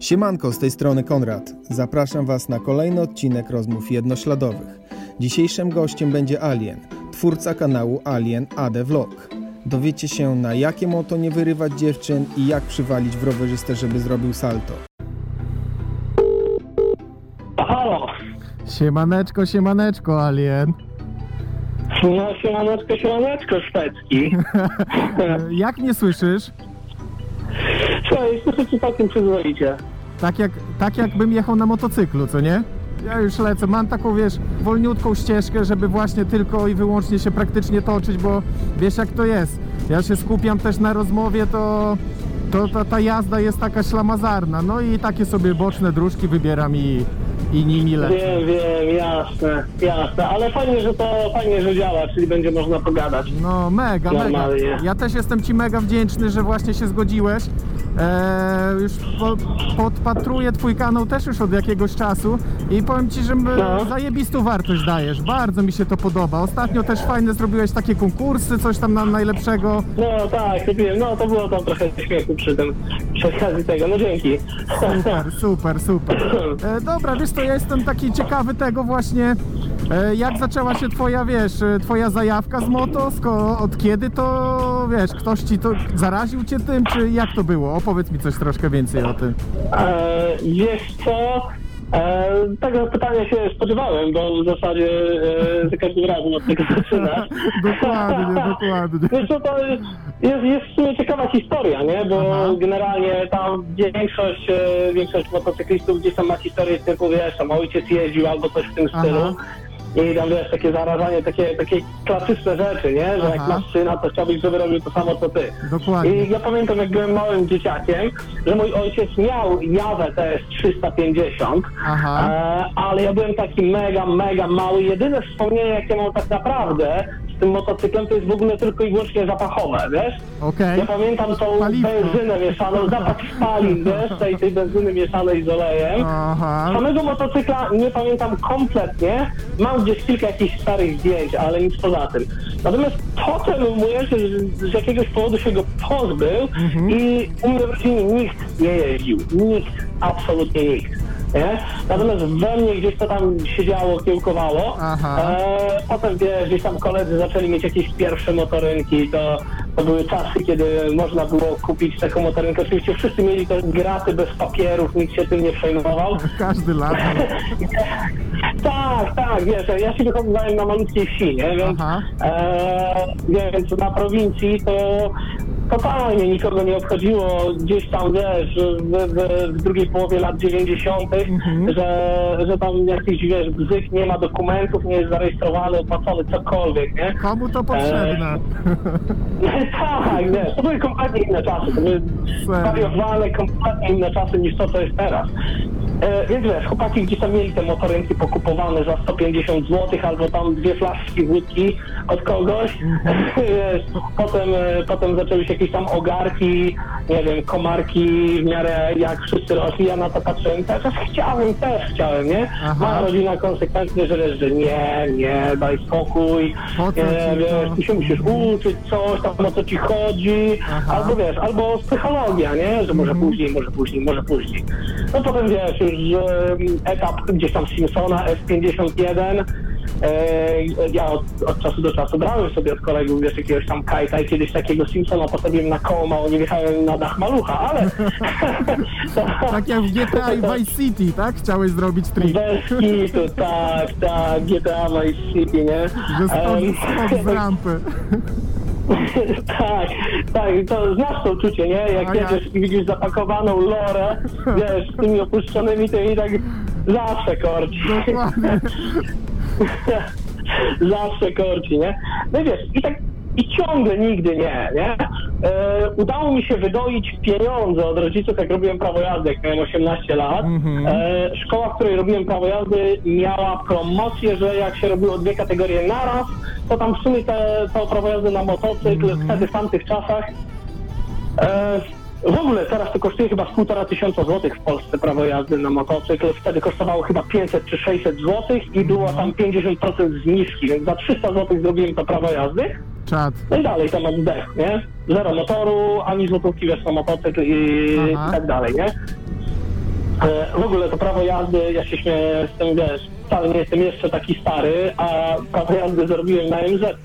Siemanko, z tej strony Konrad. Zapraszam Was na kolejny odcinek rozmów jednośladowych. Dzisiejszym gościem będzie Alien, twórca kanału Alien AD Vlog. Dowiecie się na jakie moto nie wyrywać dziewczyn i jak przywalić w rowerzystę, żeby zrobił salto. Halo, Siemaneczko, siemaneczko, Alien. no siemaneczko, siemaneczko, szwedzki. Jak mnie słyszysz? Słuchaj, słyszę ci całkiem przyzwoicie. Tak, jak, tak jakbym jechał na motocyklu, co nie? Ja już lecę, mam taką, wiesz, wolniutką ścieżkę, żeby właśnie tylko i wyłącznie się praktycznie toczyć, bo wiesz jak to jest. Ja się skupiam też na rozmowie, to, to ta, ta jazda jest taka ślamazarna. No i takie sobie boczne dróżki wybieram i, i nimi lecę. Wiem, wiem, jasne, jasne, ale fajnie, że to, fajnie, że działa, czyli będzie można pogadać. No mega, mega. Normalnie. Ja też jestem Ci mega wdzięczny, że właśnie się zgodziłeś. Eee, już po, podpatruję Twój kanał też już od jakiegoś czasu i powiem Ci, że my No. zajebistą wartość dajesz. Bardzo mi się to podoba. Ostatnio też fajne zrobiłeś takie konkursy, coś tam na najlepszego. No tak, wiem, no to było tam trochę śmiechu przy tym, przy okazji tego, no dzięki. Super, super, super. E, dobra, wiesz to ja jestem taki ciekawy tego właśnie, e, jak zaczęła się twoja, wiesz, e, twoja zajawka z moto, od kiedy to, wiesz, ktoś ci to zaraził cię tym, czy jak to było? Opowiedz mi coś troszkę więcej o tym. E, wiesz co, e, tego pytania się spodziewałem, bo w zasadzie e, za każdym razem od tego zaczynasz. dokładnie, dokładnie. Co, to jest, jest, jest w sumie ciekawa historia, nie? Bo Aha. generalnie tam większość, e, większość motocyklistów gdzieś tam ma historię typu, wiesz, tam ojciec jeździł albo coś w tym Aha. stylu. I tam wiesz, takie zarażanie, takie, takie klasyczne rzeczy, nie? Że jak Aha. masz syna, to chciałbyś, żeby robił to samo co ty. Dokładnie. I ja pamiętam, jak byłem małym dzieciakiem, że mój ojciec miał Jawę TS 350, Aha. e, ale ja byłem taki mega, mega mały. Jedyne wspomnienie, jakie mam tak naprawdę tym motocyklem, to jest w ogóle tylko i wyłącznie zapachowe, wiesz? Okej. Ja pamiętam tą Paliwko. benzynę mieszaną, zapach spalin, wiesz, tej, tej benzyny mieszanej z olejem. Aha. Samego motocykla nie pamiętam kompletnie. Mam gdzieś kilka jakichś starych zdjęć, ale nic poza tym. Natomiast potem mój ojciec z- z jakiegoś powodu się go pozbył Mhm. i u mnie w rodzinie nikt nie jeździł. Nikt, absolutnie nikt. Nie? Natomiast we mnie gdzieś to tam siedziało, kiełkowało. E, potem wiesz, gdzieś tam koledzy zaczęli mieć jakieś pierwsze motorynki, to, to były czasy, kiedy można było kupić taką motorynkę. Oczywiście wszyscy mieli te graty bez papierów, nikt się tym nie przejmował. Każdy lat. Tak, tak, wiesz, ja się wychowywałem na malutkiej wsi, nie? Więc, e, więc na prowincji to totalnie nikogo nie obchodziło gdzieś tam, wiesz, w, w, w drugiej połowie lat 90., Mhm. że, że tam jakiś, wiesz, bzyk nie ma dokumentów, nie jest zarejestrowany, opłacony, cokolwiek, nie? Komu to potrzebne? tak, wiesz, to były kompletnie inne czasy, to były kompletnie inne czasy niż to, co jest teraz. E, więc wiesz, chłopaki gdzieś tam mieli te motorynki pokupowane za 150 zł albo tam dwie flaszki wódki od kogoś. wiesz, potem, e, potem zaczęły się jakieś tam ogarki, nie wiem, komarki w miarę jak wszyscy rośli, ja na to patrzyłem, cały czas chciałem, też chciałem, nie? Aha. Moja rodzina konsekwentnie, że wiesz, że nie, nie, daj spokój, ci wiesz, ty się musisz uczyć coś, tam o co ci chodzi, Aha. albo wiesz, albo psychologia, nie? Że może Mhm. później, może później, może później. No potem wiesz, em, etap gdzieś tam Simpsona F51. E, ja od, od czasu do czasu brałem sobie od kolegów, wiesz, jakiegoś tam kajta i kiedyś takiego Simpsona postawiłem na koło, mało nie wjechałem na dach malucha, ale... Tak jak w GTA i Vice City, tak? Chciałeś zrobić trik. Bez kitu, tak, tak, GTA Vice City, nie? Że skok z rampy. tak, tak, to znasz to uczucie, nie? Jak ja- jedziesz i widzisz zapakowaną lorę, wiesz, z tymi opuszczonymi tymi tak zawsze korci. Zawsze korci, nie? No i wiesz, i tak i ciągle nigdy nie, nie? E, udało mi się wydoić pieniądze od rodziców, jak robiłem prawo jazdy, jak miałem 18 lat. Mhm. E, szkoła, w której robiłem prawo jazdy, miała promocję, że jak się robiło dwie kategorie naraz, to tam w sumie te, to prawo jazdy na motocykl wtedy w tamtych czasach E, w ogóle teraz to kosztuje chyba z półtora tysiąca złotych w Polsce prawo jazdy na motocykl. Wtedy kosztowało chyba 500 czy 600 złotych i było tam 50% zniżki, więc za 300 złotych zrobiłem to prawo jazdy. Czad. No i dalej temat zdech, nie? Zero motoru, ani złotówki wiesz na motocykl i, Aha. tak dalej, nie? E, W ogóle to prawo jazdy, ja się śmieję z tym, wiesz, wcale nie jestem jeszcze taki stary, a jazdy zrobiłem na MZ.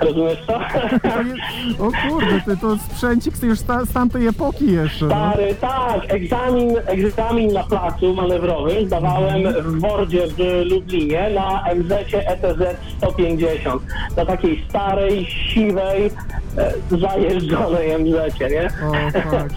Rozumiesz to? To jest, o kurde, ty to sprzęcik z już sta, z tamtej epoki jeszcze. No. Stary, tak, egzamin, egzamin na placu manewrowym zdawałem w Wordzie w Lublinie na MZ ETZ 150. Na takiej starej, siwej, zajeżdżonej MZ, nie? O, tak.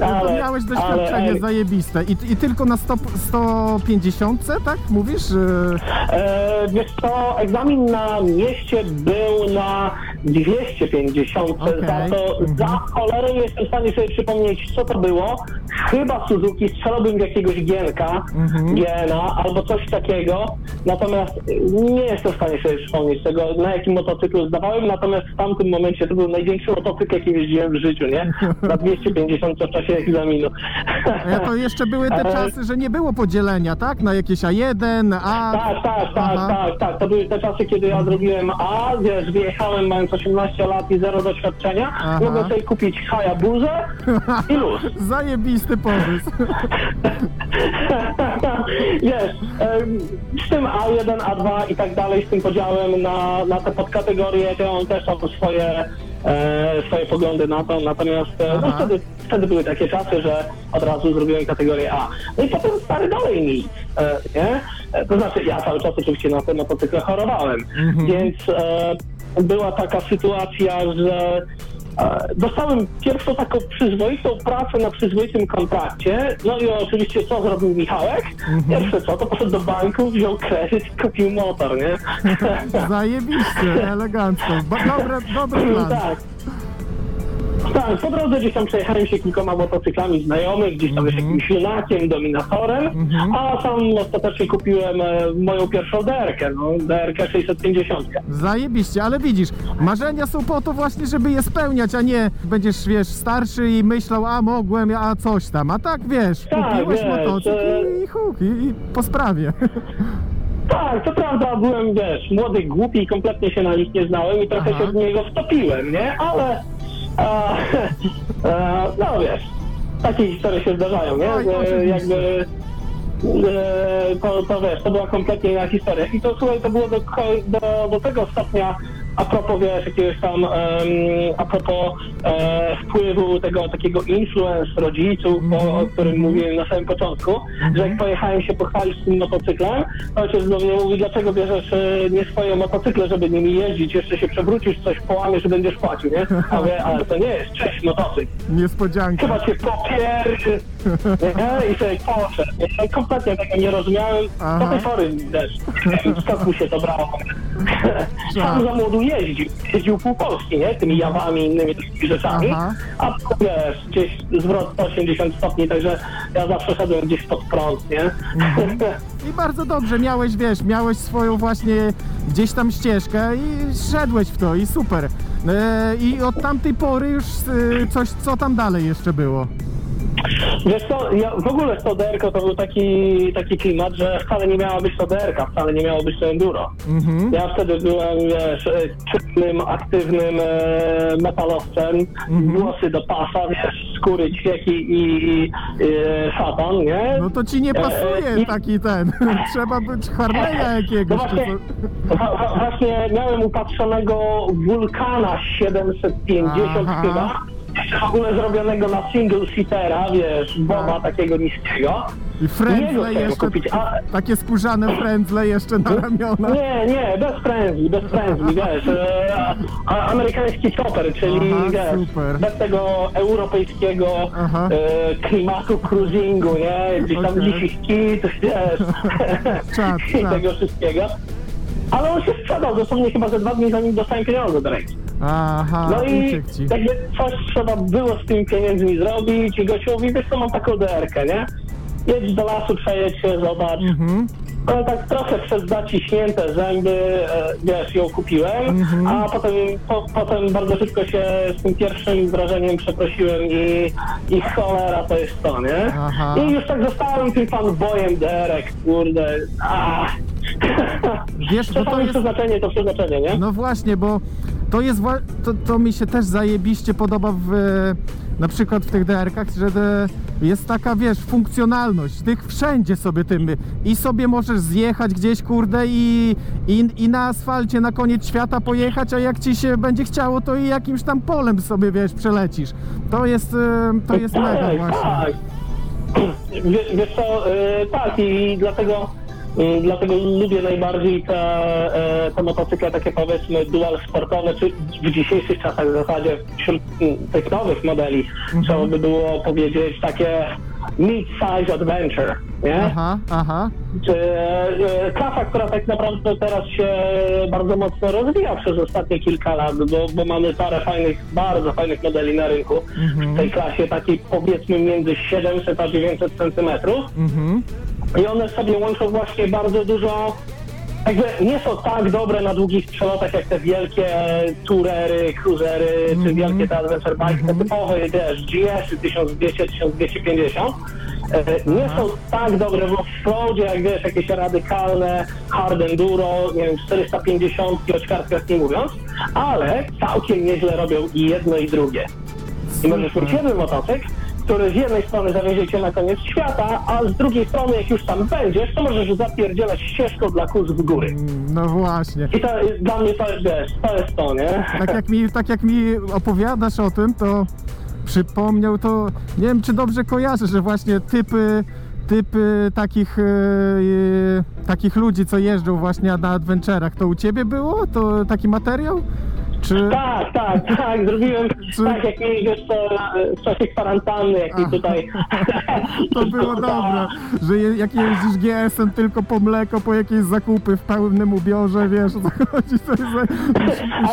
Ale- miałeś ale, doświadczenie ej. zajebiste. I, I tylko na 100, 150, tak? Mówisz? że- E, wiesz co, egzamin na mieście był na 250, Okej, za to mhm. za cholerę nie jestem w stanie sobie przypomnieć, co to było. Chyba Suzuki, strzelałbym w jakiegoś Gienka, Mhm. Giena albo coś takiego, natomiast nie jestem w stanie sobie przypomnieć tego, na jakim motocyklu zdawałem, natomiast w tamtym momencie to był największy motocykl, jaki jeździłem w życiu, nie? Na 250 w czasie egzaminu. Ja to jeszcze były te E, czasy, że nie było podzielenia, tak? Na jakieś A1, A. Tak, tak, tak, Aha. tak, tak. To były te czasy, kiedy ja zrobiłem A, wiesz, wyjechałem mając 18 lat i zero doświadczenia. Aha. Mogłem sobie kupić Hayabuzę i luz. Zajebisty pomysł. wiesz, z tym A1, A2 i tak dalej, z tym podziałem na, na te podkategorie, to on też tam swoje, e, swoje poglądy na to, natomiast e, no wtedy, wtedy były takie czasy, że od razu zrobiłem kategorię A. No i potem stary dalej nic, e, nie? E, To znaczy ja cały czas oczywiście na te motocykle chorowałem, więc e, była taka sytuacja, że Dostałem pierwszą taką przyzwoitą pracę na przyzwoitym kontrakcie. No i oczywiście co zrobił Michałek? Pierwsze co, to poszedł do banku, wziął kredyt i kupił motor, nie? Zajebiście, elegancko. Ba- Dobre, dobry plan. tak. Tak, po drodze gdzieś tam przejechałem się kilkoma motocyklami znajomych, gdzieś tam Mhm. jakimś Junakiem, Dominatorem, a sam ostatecznie kupiłem e, moją pierwszą DR-kę, no, DR-kę 650. Zajebiście, ale widzisz, marzenia są po to właśnie, żeby je spełniać, a nie będziesz, wiesz, starszy i myślał, a mogłem, a coś tam. A tak, wiesz, Tak, kupiłeś wiesz, motocykl e- i huk, i, i po sprawie. Tak, to prawda, byłem, wiesz, młody, głupi i kompletnie się na nich nie znałem i trochę Aha. się w niego wtopiłem, nie? Ale, a, a, no wiesz, takie historie się zdarzają, nie? Oj, Że oczywiście. jakby e, to, to wiesz, to była kompletnie inna historia. I to słuchaj, to było do, ko- do, do tego stopnia a propos, wiesz, jakiegoś tam, em, a propos e, wpływu tego takiego influence rodziców, o, o którym mówiłem na samym początku, że jak pojechałem się pochwalić tym motocyklem, to ojciec do mnie mówi, dlaczego bierzesz e, nie swoje motocykle, żeby nimi jeździć, jeszcze się przewrócisz, coś połamiesz, że będziesz płacił, nie? A mówię, ale to nie jest, cześć, motocykl Niespodzianka. chyba cię popierczy nie? i sobie poszedł. Ja kompletnie tego nie rozumiałem. Aha. Do tej pory też skąd mu się to brało. Sam za młodu jeździł. Jeździł pół Polski, nie? Tymi jawami i innymi takimi rzeczami. Aha. A wiesz, gdzieś zwrot 180 stopni, także ja zawsze szedłem gdzieś pod prąd, nie? I bardzo dobrze, miałeś, wiesz, miałeś swoją właśnie gdzieś tam ścieżkę i szedłeś w to i super. E, I od tamtej pory już e, coś, co tam dalej jeszcze było? Wiesz co, ja w ogóle z Toderko to był taki, taki klimat, że wcale nie miała być Toderka, wcale nie miało być to enduro. Mhm. Ja wtedy byłem, wiesz, e, czynnym, aktywnym e, metalowcem, włosy do pasa, wiesz, skóry, ćwieki i, i e, szatan, nie? No to ci nie E, pasuje i- taki ten. Trzeba być Harley'a No jakiegoś. właśnie, wa, wa, właśnie miałem upatrzonego Wulkana 750 Aha. chyba, w ogóle zrobionego na single seatera, wiesz, boba takiego niskiego. I frędzle jeszcze, kupić, a- takie skórzane frędzle jeszcze na ramiona. Nie, nie, bez frędzli, bez frędzli, wiesz, e, a, amerykański chopper, czyli Aha, wiesz, super. bez tego europejskiego Aha. e, klimatu cruisingu, nie, gdzieś tam Okej. dzikich kit, wiesz, Czad, i czad. tego wszystkiego. Ale on się sprzedał dosłownie chyba ze dwa dni zanim dostałem pieniądze do ręki. Aha, No i uciekł ci. jakby coś trzeba było z tymi pieniędzmi zrobić i gościu mówi, wiesz co, mam taką DR-kę, nie? Jedź do lasu, przejedź się, zobacz. Mhm. Ale tak trochę przez zaciśnięte zęby, e, wiesz, ją kupiłem, Mhm. a potem, po, potem bardzo szybko się z tym pierwszym wrażeniem przeprosiłem i, i cholera to jest to, nie? Aha. I już tak zostałem tym fanboyem derek, kurde, a, Wiesz, bo to jest... przeznaczenie to przeznaczenie, nie? No właśnie, bo to jest wła- to, to mi się też zajebiście podoba w e, na przykład w tych DR-kach, że te, jest taka, wiesz, funkcjonalność. Tych wszędzie sobie tym i sobie możesz zjechać gdzieś, kurde, i, i, i na asfalcie na koniec świata pojechać, a jak ci się będzie chciało, to i jakimś tam polem sobie, wiesz, przelecisz. To jest, e, to jest mega tak, właśnie. tak. Wie, wiesz co, e, tak i dlatego, dlatego lubię najbardziej te, e, te motocykle takie powiedzmy dual sportowe, czy w dzisiejszych czasach w zasadzie wśród mm, tych nowych modeli Mhm. trzeba by było powiedzieć takie mid-size adventure, nie? Aha, aha. Czy e, klasa, która tak naprawdę teraz się bardzo mocno rozwija przez ostatnie kilka lat, bo, bo mamy parę fajnych, bardzo fajnych modeli na rynku w tej klasie takiej powiedzmy między 700 a 900 centymetrów Mhm. I one sobie łączą właśnie bardzo dużo. Jakby nie są tak dobre na długich przelotach jak te wielkie tourery, cruisery, czy wielkie te adventure bike, te typowe, wiesz, GS 1200, 1250. E, Nie są tak dobre w offroadzie, jak wiesz, jakieś radykalne hard enduro, nie wiem, 450 o ćwiartkach nie mówiąc, ale całkiem nieźle robią i jedno i drugie. I możesz mieć jeden motocykl, który z jednej strony zawiezie cię na koniec świata, a z drugiej strony, jak już tam będziesz, to możesz zapierdzielać ścieżką dla kurz w góry. No właśnie. I to dla mnie to jest, wiesz, to jest to, nie? tak jak mi, tak jak mi opowiadasz o tym, to przypomniał to, nie wiem czy dobrze kojarzę, że właśnie typy, typy takich, e, e, takich ludzi, co jeżdżą właśnie na adventurach, to u ciebie było? To taki materiał? Czy... Tak, tak, tak, zrobiłem Czy- tak, jak mi, co, w czasie kwarantanny, jak mi tutaj... To było dobre, że je, jak jeździsz GS-em tylko po mleko, po jakieś zakupy w pełnym ubiorze, wiesz o co chodzi, to jest...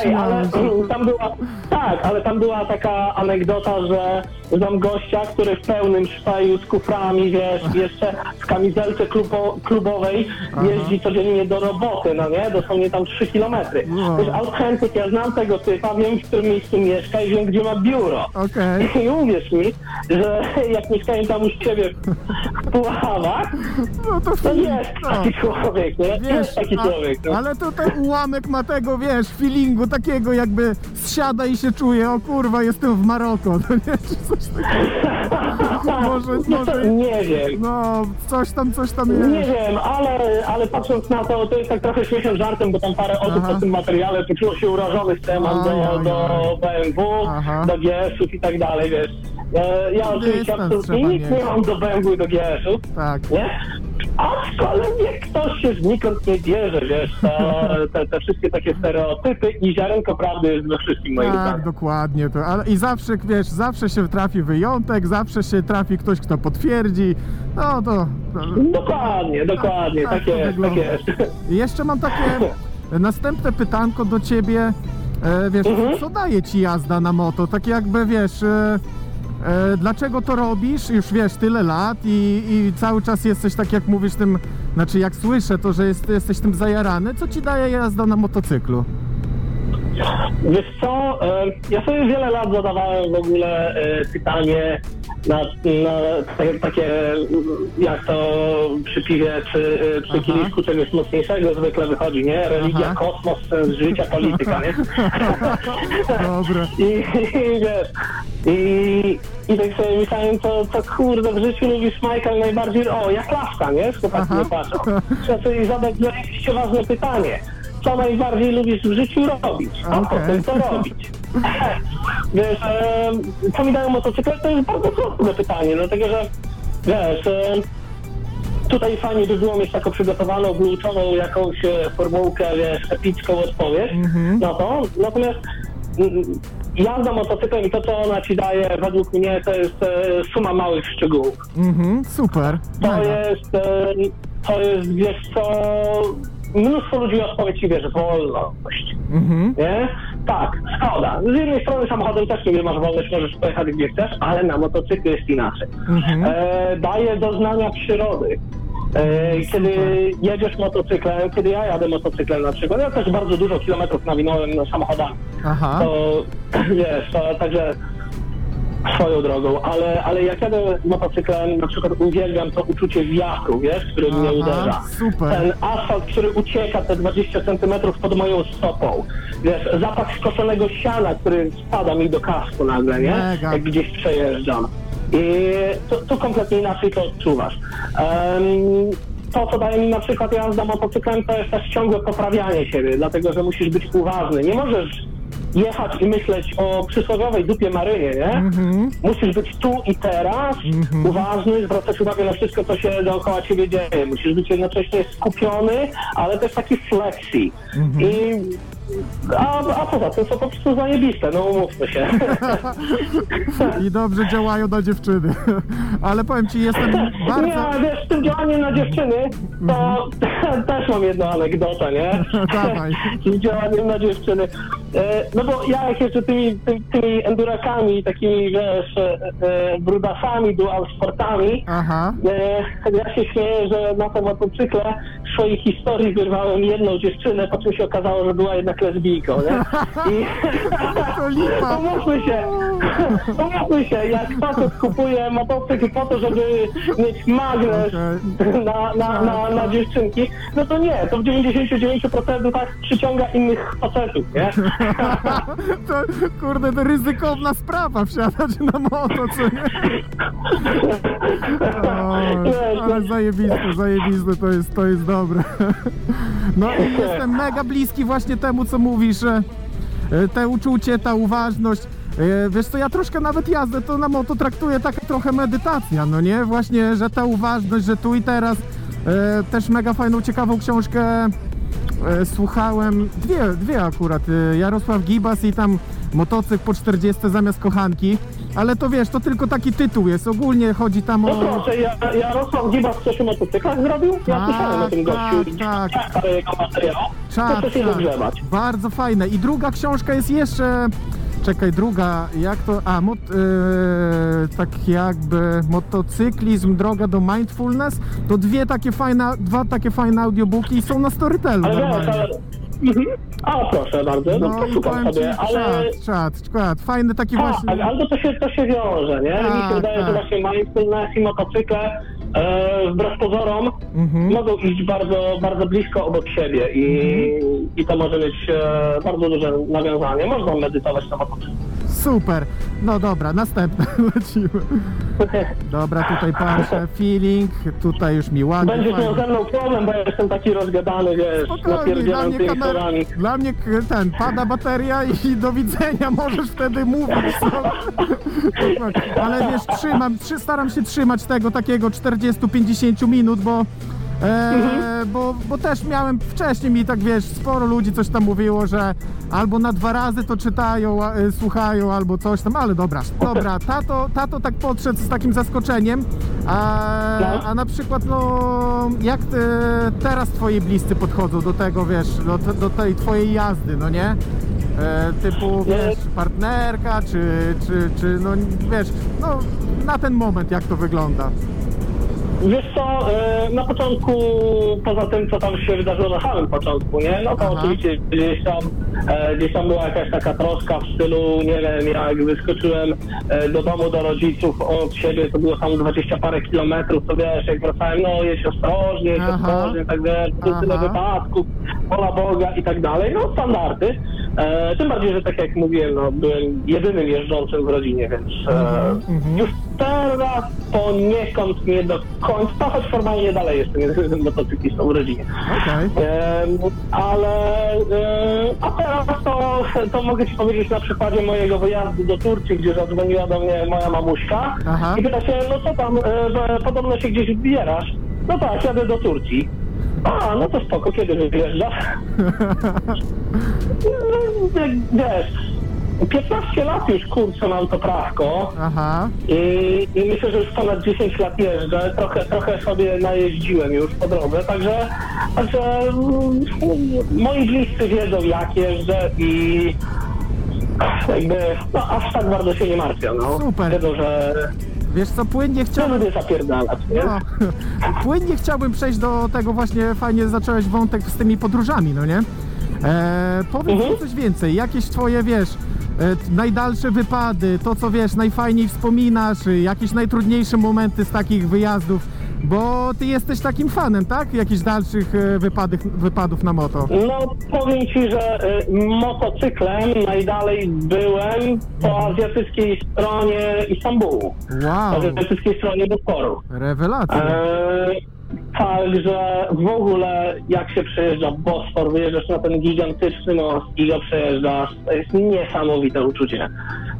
Ej, ale tam była, tak, ale tam była taka anegdota, że znam gościa, który w pełnym szpaju z kuframi, wiesz, jeszcze w kamizelce klubo, klubowej jeździ codziennie do roboty, no nie? Dosłownie tam 3 kilometry. Wow. Wiesz, autentyk, ja znam tego typa, wiem w którym miejscu mieszka i wiem gdzie ma biuro. Okej. I uwierz mi, że jak mieszkają tam u ciebie w Puławach, No to, to jest no. taki człowiek, nie? Wiesz, jest taki a- człowiek. No. ale to ten ułamek ma tego, wiesz, feelingu takiego jakby zsiada i się czuje, o kurwa, jestem w Maroko, no nie, czy coś takiego. Może, może, Nie wiem. no, coś tam, coś tam Nie jest. wiem, ale, ale patrząc na to, to jest tak trochę śmiesznym żartem, bo tam parę osób Aha. na tym materiale poczuło się urażonych temat do, do. BMW, Aha. do GS-ów i tak dalej, wiesz. E, Ja oczywiście Dystans absolutnie trzeba nic nie mieć. mam do BMW i do GS-ów, Tak. nie? Aczkolwiek ktoś się znikąd nie bierze, wiesz, to, te, te wszystkie takie stereotypy i ziarenko prawdy jest we wszystkim moim Tak, zdaniem. dokładnie to. Ale i zawsze, wiesz, zawsze się trafi wyjątek, zawsze się trafi ktoś, kto potwierdzi. No to. to Dokładnie, dokładnie, Tak tak, to jest, tak wygląda. jest. I jeszcze mam takie następne pytanko do ciebie. E, wiesz, Mhm. co daje ci jazda na moto? Tak jakby wiesz, e, e, dlaczego to robisz? Już wiesz, tyle lat i, i cały czas jesteś tak jak mówisz tym, znaczy jak słyszę to, że jest, jesteś tym zajarany. Co ci daje jazda na motocyklu? Wiesz co, e, ja sobie wiele lat zadawałem w ogóle e, pytanie na, na takie, takie, jak to przy piwie czy e, przy Aha. kieliszku czegoś mocniejszego zwykle wychodzi, nie? Religia, Aha. kosmos, sens życia, polityka, nie? Dobre. I, i wiesz, i, i tak sobie myślałem, co, co kurde w życiu lubisz Michael najbardziej, o, jak laska, nie? Chłopaki nie patrzą. Trzeba sobie zadać rzeczywiście ważne pytanie. Co najbardziej lubisz w życiu robić? A Okej. potem to robić. Wiesz, em, co mi dają motocykle? To jest bardzo trudne pytanie, dlatego że, wiesz, em, tutaj fajnie by było mieć taką przygotowaną, wyuczoną jakąś e, formułkę, wiesz, epicką odpowiedź Mhm. na to. Natomiast mm, jazda motocyklem i to, co ona ci daje, według mnie, to jest e, suma małych szczegółów. Mhm, super. To Mega. jest, e, to jest, wiesz co, mnóstwo ludzi odpowie ci, wiesz, wolność. Mhm. Nie? Tak, szkoda. Z jednej strony samochodem też nie masz wolność, możesz pojechać gdzie chcesz, ale na motocyklu jest inaczej. Mhm. E, daje doznania przyrody. E, kiedy jedziesz motocyklem, kiedy ja jadę motocyklem na przykład, ja też bardzo dużo kilometrów nawinąłem samochodami. Aha. To wiesz, to, także swoją drogą, ale, ale jak jadę motocyklem, na przykład uwielbiam to uczucie wiatru, wiesz, który mnie Aha, uderza. super. Ten asfalt, który ucieka te 20 centymetrów pod moją stopą. Wiesz, zapach skoszonego siana, który spada mi do kasku nagle, nie? Mega. Jak gdzieś przejeżdżam. I to, to kompletnie inaczej to odczuwasz. Em, to, co daje mi na przykład jazda motocyklem, to jest też ciągłe poprawianie siebie, dlatego że musisz być uważny. Nie możesz jechać i myśleć o przysłowiowej dupie Marynie, nie? Mhm. Musisz być tu i teraz, uważny, zwracać uwagę na wszystko, co się dookoła ciebie dzieje. Musisz być jednocześnie skupiony, ale też taki flexi. Mhm. I, a, a poza tym są po prostu zajebiste, no umówmy się. I dobrze działają na dziewczyny. Ale powiem ci, jestem bardzo... Nie, wiesz, z tym działaniem na dziewczyny, to też mam jedną anegdotę, nie? Dawaj. Z tym działaniem na dziewczyny. E, No bo ja jak jeszcze tymi, tymi, tymi endurakami, takimi, wiesz, e, e, brudasami, dual sportami, Aha. e, ja się śmieję, że na tym motocykle w swojej historii wyrwałem jedną dziewczynę, po czym się okazało, że była jednak lesbijką, nie? I umówmy się, umówmy się, jak facet kupuje motocykl po to, żeby mieć magnes na, na, na, na dziewczynki, no to nie, to w 99% tak przyciąga innych facetów, nie? To, kurde, to ryzykowna sprawa wsiadać na moto, co nie? O, ale zajebiste, zajebiste, to jest, to jest dobre. No i jestem mega bliski właśnie temu, co mówisz, że e, te uczucie, ta uważność. E, Wiesz co, ja troszkę nawet jazdę to na moto traktuję taka trochę medytacja, no nie? Właśnie, że ta uważność, że tu i teraz e, też mega fajną, ciekawą książkę słuchałem, dwie, dwie akurat, Jarosław Gibas i tam motocykl po 40 zamiast kochanki, ale to wiesz, to tylko taki tytuł jest, ogólnie chodzi tam No o... proszę, ja, Jarosław Gibas coś o motocyklach zrobił? Ja Tak, słyszałem o tym gościu. tak, tak. parę jego materiałów. Czad, Proszę się czad. dogrzebać. Bardzo fajne. I druga książka jest jeszcze. Czekaj, druga, jak to. A, mot, yy, tak jakby motocyklizm, droga do mindfulness. To dwie takie fajne, dwa takie fajne audiobooki i są na Storytelu. Ale wiesz, normalnie. ale... Mhm. A proszę bardzo, no, No poszukam powiem ci, sobie, ale... czad, czad, czad. Fajny taki Tak, właśnie. albo to się, to się wiąże, nie? Mi Tak, się wydaje, że tak. właśnie mindfulness i motocykle e, wbrew pozorom Mhm. mogą iść bardzo, bardzo blisko obok siebie i, i to może mieć e, bardzo duże nawiązanie. Można medytować na motocyklu. Super. No dobra, następne lecimy. Dobra, tutaj patrzę. Feeling, tutaj już mi ładnie. Będziesz fajnie. miał ze mną problem, bo ja jestem taki rozgadany, wiesz, Spokojnie, dla napierdzielam mnie, tymi kamer... słowami. dla mnie k- ten, pada bateria i do widzenia, możesz wtedy mówić. Co? Ale wiesz, trzymam, trzy, staram się trzymać tego takiego 40-50 minut, bo, e, bo, bo też miałem wcześniej mi tak wiesz, sporo ludzi coś tam mówiło, że albo na dwa razy to czytają, a, e, słuchają, albo coś tam, ale dobra, dobra, tato, tato tak podszedł z takim zaskoczeniem, a, No. a na przykład, no, jak ty, teraz twoi bliscy podchodzą do tego, wiesz, do, do tej twojej jazdy, no nie? E, typu, wiesz, partnerka, czy, czy, czy, no, wiesz, no, na ten moment jak to wygląda? Wiesz co, e, na początku, poza tym, co tam się wydarzyło na samym początku, nie? No to Aha. oczywiście gdzieś tam, e, gdzieś tam była jakaś taka troska w stylu, nie wiem, jak wyskoczyłem e, do domu do rodziców od siebie, to było tam 20 parę kilometrów, to wiesz, jak wracałem, no jedź ostrożnie, jedź Aha. ostrożnie, tak wiesz, tyle wypadków, wola Boga i tak dalej, no standardy. Tym bardziej, że tak jak mówiłem, no byłem jedynym jeżdżącym w rodzinie, więc e, mhm. już teraz poniekąd nie do końca, choć formalnie dalej jestem motocyklistą w rodzinie. Em, ale a teraz to, to mogę Ci powiedzieć na przykładzie mojego wyjazdu do Turcji, gdzie zadzwoniła do mnie moja mamuśka Aha. i pyta się, no co tam, e, że podobno się gdzieś wybierasz. No tak, jadę do Turcji. A, no to spoko, kiedy wyjeżdżasz? No, Wiesz, 15 lat już kurczę mam to prawko. Aha. I, I myślę, że już ponad 10 lat jeżdżę, trochę, trochę sobie najeździłem już po drodze, także, także mm, moi bliscy wiedzą jak jeżdżę i jakby no, aż tak bardzo się nie martwią, no. Super. Wiedzą, że Wiesz co, płynnie nie chciałbym... lubię zapierdalać, nie? No, płynnie chciałbym przejść do tego właśnie, fajnie zacząłeś wątek z tymi podróżami, no nie? E, powiedz Mhm. mi coś więcej, jakieś twoje, wiesz, najdalsze wypady, to co wiesz, najfajniej wspominasz, y, jakieś najtrudniejsze momenty z takich wyjazdów, bo ty jesteś takim fanem, tak? Jakichś dalszych e, wypadych, wypadów na moto. No, powiem ci, że y, motocyklem najdalej byłem po azjatyckiej stronie Istambułu. Po Wow, azjatyckiej stronie Bosporu. rewelacja. Eee, Także w ogóle jak się przejeżdża Bosfor, wyjeżdżasz na ten gigantyczny most i go przejeżdżasz, to jest niesamowite uczucie.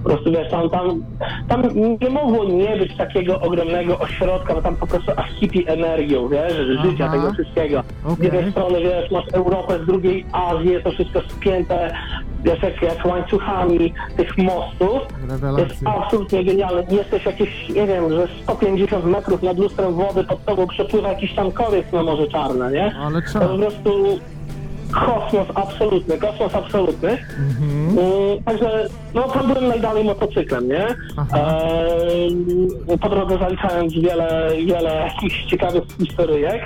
Po prostu wiesz, tam, tam, tam nie mogło nie być takiego ogromnego ośrodka, bo tam po prostu aż kipi energią, wiesz, życia Aha. tego wszystkiego. Z Okej. jednej strony, wiesz, masz Europę, z drugiej Azję, to wszystko spięte, wiesz, jak, jak łańcuchami tych mostów. To jest Rewelacja. absolutnie genialne. Jesteś jakieś, nie wiem, że 150 metrów nad lustrem wody pod tobą przepływa jakiś tankowiec na Morze Czarne, nie? Ale To po prostu kosmos absolutny, kosmos absolutny. Mhm. Mm, Także, no tam byłem najdalej motocyklem, nie? Eee, po drodze zaliczając wiele, wiele jakichś ciekawych historyjek.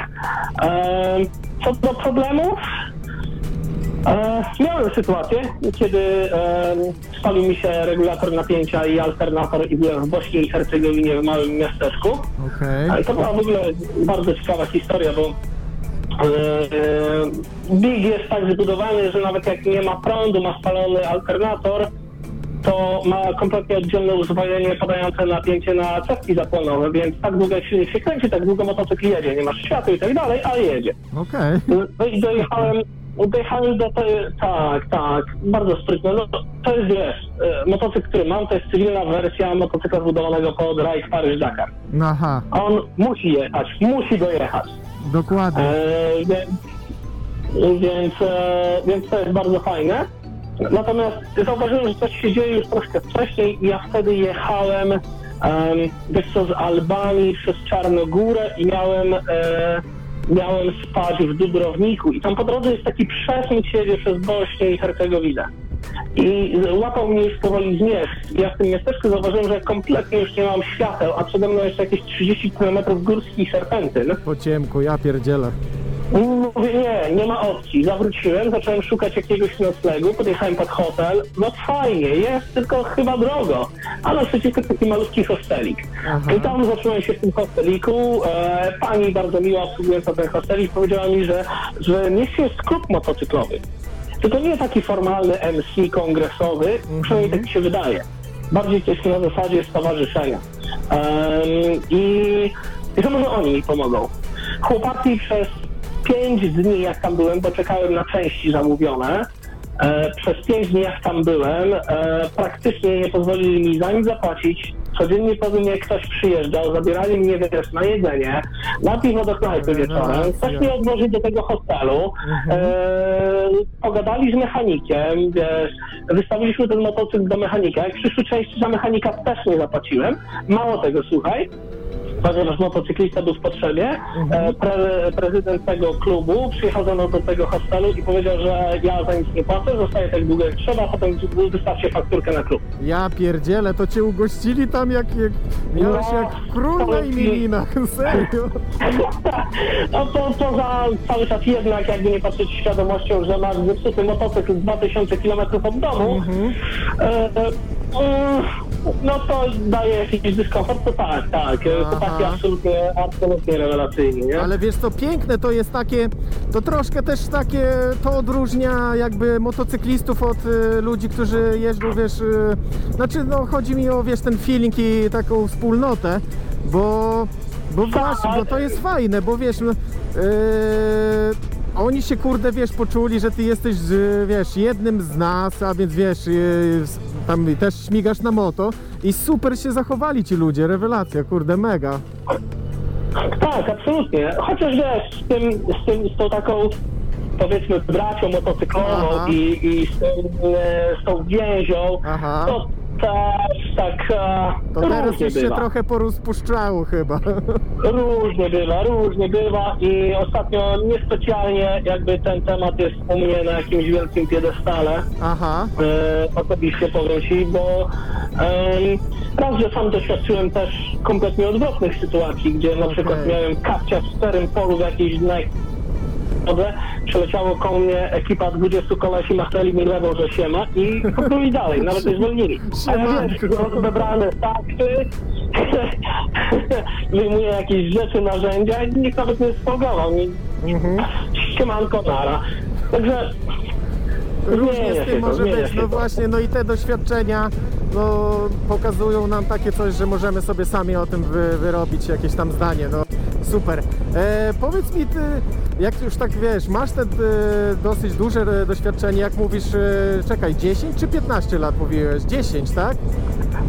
Eee, co do problemów, E, miałem sytuację, kiedy e, spalił mi się regulator napięcia i alternator i byłem w Bośni i Hercegowinie w małym miasteczku. Okej. Ale to była w ogóle bardzo ciekawa historia, bo e, e, Big jest tak zbudowany, że nawet jak nie ma prądu, ma spalony alternator, to ma kompletnie oddzielne uzwojenie podające napięcie na cewki zapłonowe, więc tak długo jak silnik się kręci, tak długo motocykl jedzie. Nie masz światła i tak dalej, ale jedzie. Okej. No i dojechałem, dojechałem do tej, tak, tak, bardzo sprytne. No, to jest, wiesz, e, motocykl, który mam, to jest cywilna wersja motocykla zbudowanego pod Rajd Paryż-Dakar. Aha, On musi jechać, musi dojechać. dokładnie. E, więc, więc, e, więc to jest bardzo fajne. Natomiast zauważyłem, że coś się dzieje już troszkę wcześniej i ja wtedy jechałem um, wiesz co, z Albanii przez Czarnogórę i miałem, e, miałem spać w Dubrowniku i tam po drodze jest taki przesmyk siedzie przez Bośnię i Hercegowinę. I łapał mnie już powoli zmierzch. Ja w tym miasteczku zauważyłem, że kompletnie już nie mam świateł, a przede mną jeszcze jakieś 30 km górskich serpentyn. Po ciemku, ja pierdzielę. Mówię, nie, nie ma opcji. Zawróciłem, zacząłem szukać jakiegoś noclegu, podjechałem pod hotel. No fajnie, jest, tylko chyba drogo. A naprzeciwko taki malutki hostelik. Aha. I tam zacząłem się w tym hosteliku. E, pani bardzo miła obsługująca ten hostelik powiedziała mi, że, że nie jest klub motocyklowy. Tylko nie taki formalny MC kongresowy, przynajmniej tak mi się wydaje. Bardziej jest na zasadzie stowarzyszenia. Em, I, I to może oni mi pomogą. Chłopaki przez pięć dni, jak tam byłem, bo czekałem na części zamówione, e, przez pięć dni, jak tam byłem, e, praktycznie nie pozwolili mi za nic zapłacić. Codziennie po mnie ktoś przyjeżdżał, zabierali mnie wiesz, na jedzenie, na piwo do knajpy wieczorem, ktoś mnie odwoził do tego hotelu, e, pogadali z mechanikiem, wiesz, wystawiliśmy ten motocykl do mechanika. Jak przyszły części za mechanika też nie zapłaciłem. Mało tego, słuchaj, ponieważ motocyklista był w potrzebie, e, pre, prezydent tego klubu przyjechał ze mną do tego hostelu i powiedział, że ja za nic nie płacę, zostaję tak długo jak trzeba, potem wystawcie fakturkę na klub. Ja pierdzielę, to cię ugościli tam jak, jak miałeś No, jak król na imieninach, serio. No to poza cały czas jednak, jakby nie patrzeć z świadomością, że masz zepsuty motocykl 2000 km od domu, e, e, mm, no to daje jakiś dyskomfort, to tak, tak. E, Chłopaki absolutnie, absolutnie rewelacyjni, nie? Ale wiesz co, piękne to jest takie, to troszkę też takie, to odróżnia jakby motocyklistów od y, ludzi, którzy jeżdżą, wiesz, y, znaczy no chodzi mi o, wiesz, ten feeling i taką wspólnotę, bo, bo właśnie, bo to jest fajne, bo wiesz, no, y, oni się kurde, wiesz, poczuli, że ty jesteś, y, wiesz, jednym z nas, a więc wiesz, y, tam też śmigasz na moto i super się zachowali ci ludzie, rewelacja, kurde, mega. Tak, absolutnie. Chociaż wiesz, z, tym, z, tym, z tą taką powiedzmy bracią motocyklową Aha. i, i z, tym, e, z tą więzią, Aha. to też tak e, To teraz różnie już się bywa. trochę porozpuszczało chyba. Różnie bywa, różnie bywa i ostatnio niespecjalnie jakby ten temat jest u mnie na jakimś wielkim piedestale. Aha, e, osobiście powiem Ci, bo em, raz, że sam doświadczyłem też kompletnie odwrotnych sytuacji, gdzie na przykład Okej. miałem kapcia w szczerym polu w jakiejś naj, drodze przeleciało koło mnie ekipa 20 kolesi, machnęli mi lewą, że siema i popruli dalej, nawet nie zwolnili. A ja wiesz, Siemanko. odebrane takty, wyjmuję jakieś rzeczy, narzędzia i nikt nawet nie spogował mi. Mhm. Siemanko, nara. Także Różnie z tym może być, no właśnie, no i te doświadczenia no, pokazują nam takie coś, że możemy sobie sami o tym wy, wyrobić jakieś tam zdanie, no super. E, powiedz mi ty, jak już tak wiesz, masz te e, dosyć duże e, doświadczenie, jak mówisz, e, czekaj, 10 czy 15 lat mówiłeś? 10, tak?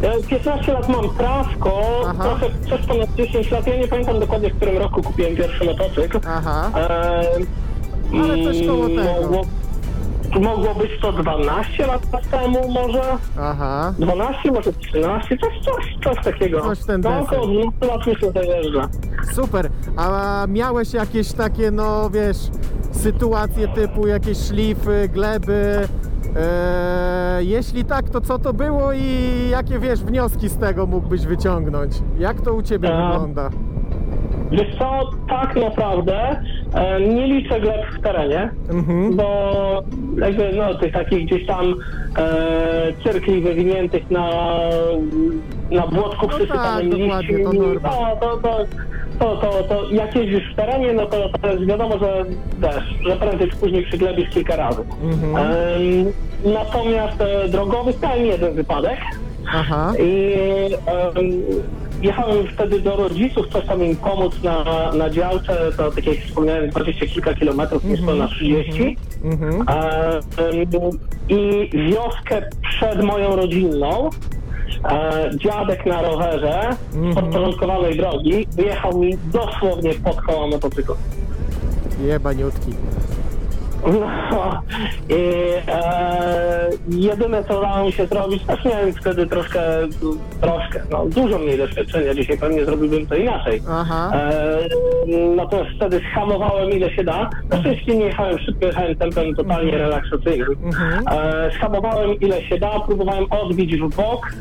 e, 15 lat mam prawko, Aha. trochę coś ponad 10 lat, ja nie pamiętam dokładnie w którym roku kupiłem pierwszy motocykl. Aha, E, Ale coś koło tego. Mogło, mogło być to 12 lat temu może, aha. 12, może 13, coś, coś, coś takiego. Coś w ten no, około 12 lat myślę, że jeżdżę. Super. A miałeś jakieś takie, no wiesz, sytuacje typu jakieś szlify, gleby? E, jeśli tak, to co to było i jakie wiesz wnioski z tego mógłbyś wyciągnąć? Jak to u ciebie A. wygląda? Wiesz co, tak naprawdę e, nie liczę gleb w terenie, Mhm. bo jakby no tych takich gdzieś tam e, cyrkli wywiniętych na, na błotku No przysypanym tak, dokładnie, to to, to, to, to, to, to jak jeździsz w terenie, no to, to jest wiadomo, że wiesz, że prędzej czy później przyglebisz kilka razy. Mhm. Em, natomiast e, drogowy miałem jeden wypadek, Aha. i em, jechałem wtedy do rodziców, tam im pomóc na, na działce, to tak jak wspomniałem, 20 kilka kilometrów, niż to na 30. Mhm. E, em, I wioskę przed moją rodzinną, e, dziadek na rowerze z Mhm. podporządkowanej drogi wyjechał mi dosłownie pod koła motocyklu. Jebaniutki. No i e, jedyne co udało mi się zrobić, też miałem wtedy troszkę, troszkę, no dużo mniej doświadczenia, dzisiaj pewnie zrobiłbym to inaczej. Aha. E, natomiast wtedy schamowałem ile się da. Na szczęście nie jechałem szybko, jechałem tempem totalnie relaksacyjnym. Mhm. E, schamowałem ile się da, próbowałem odbić w bok,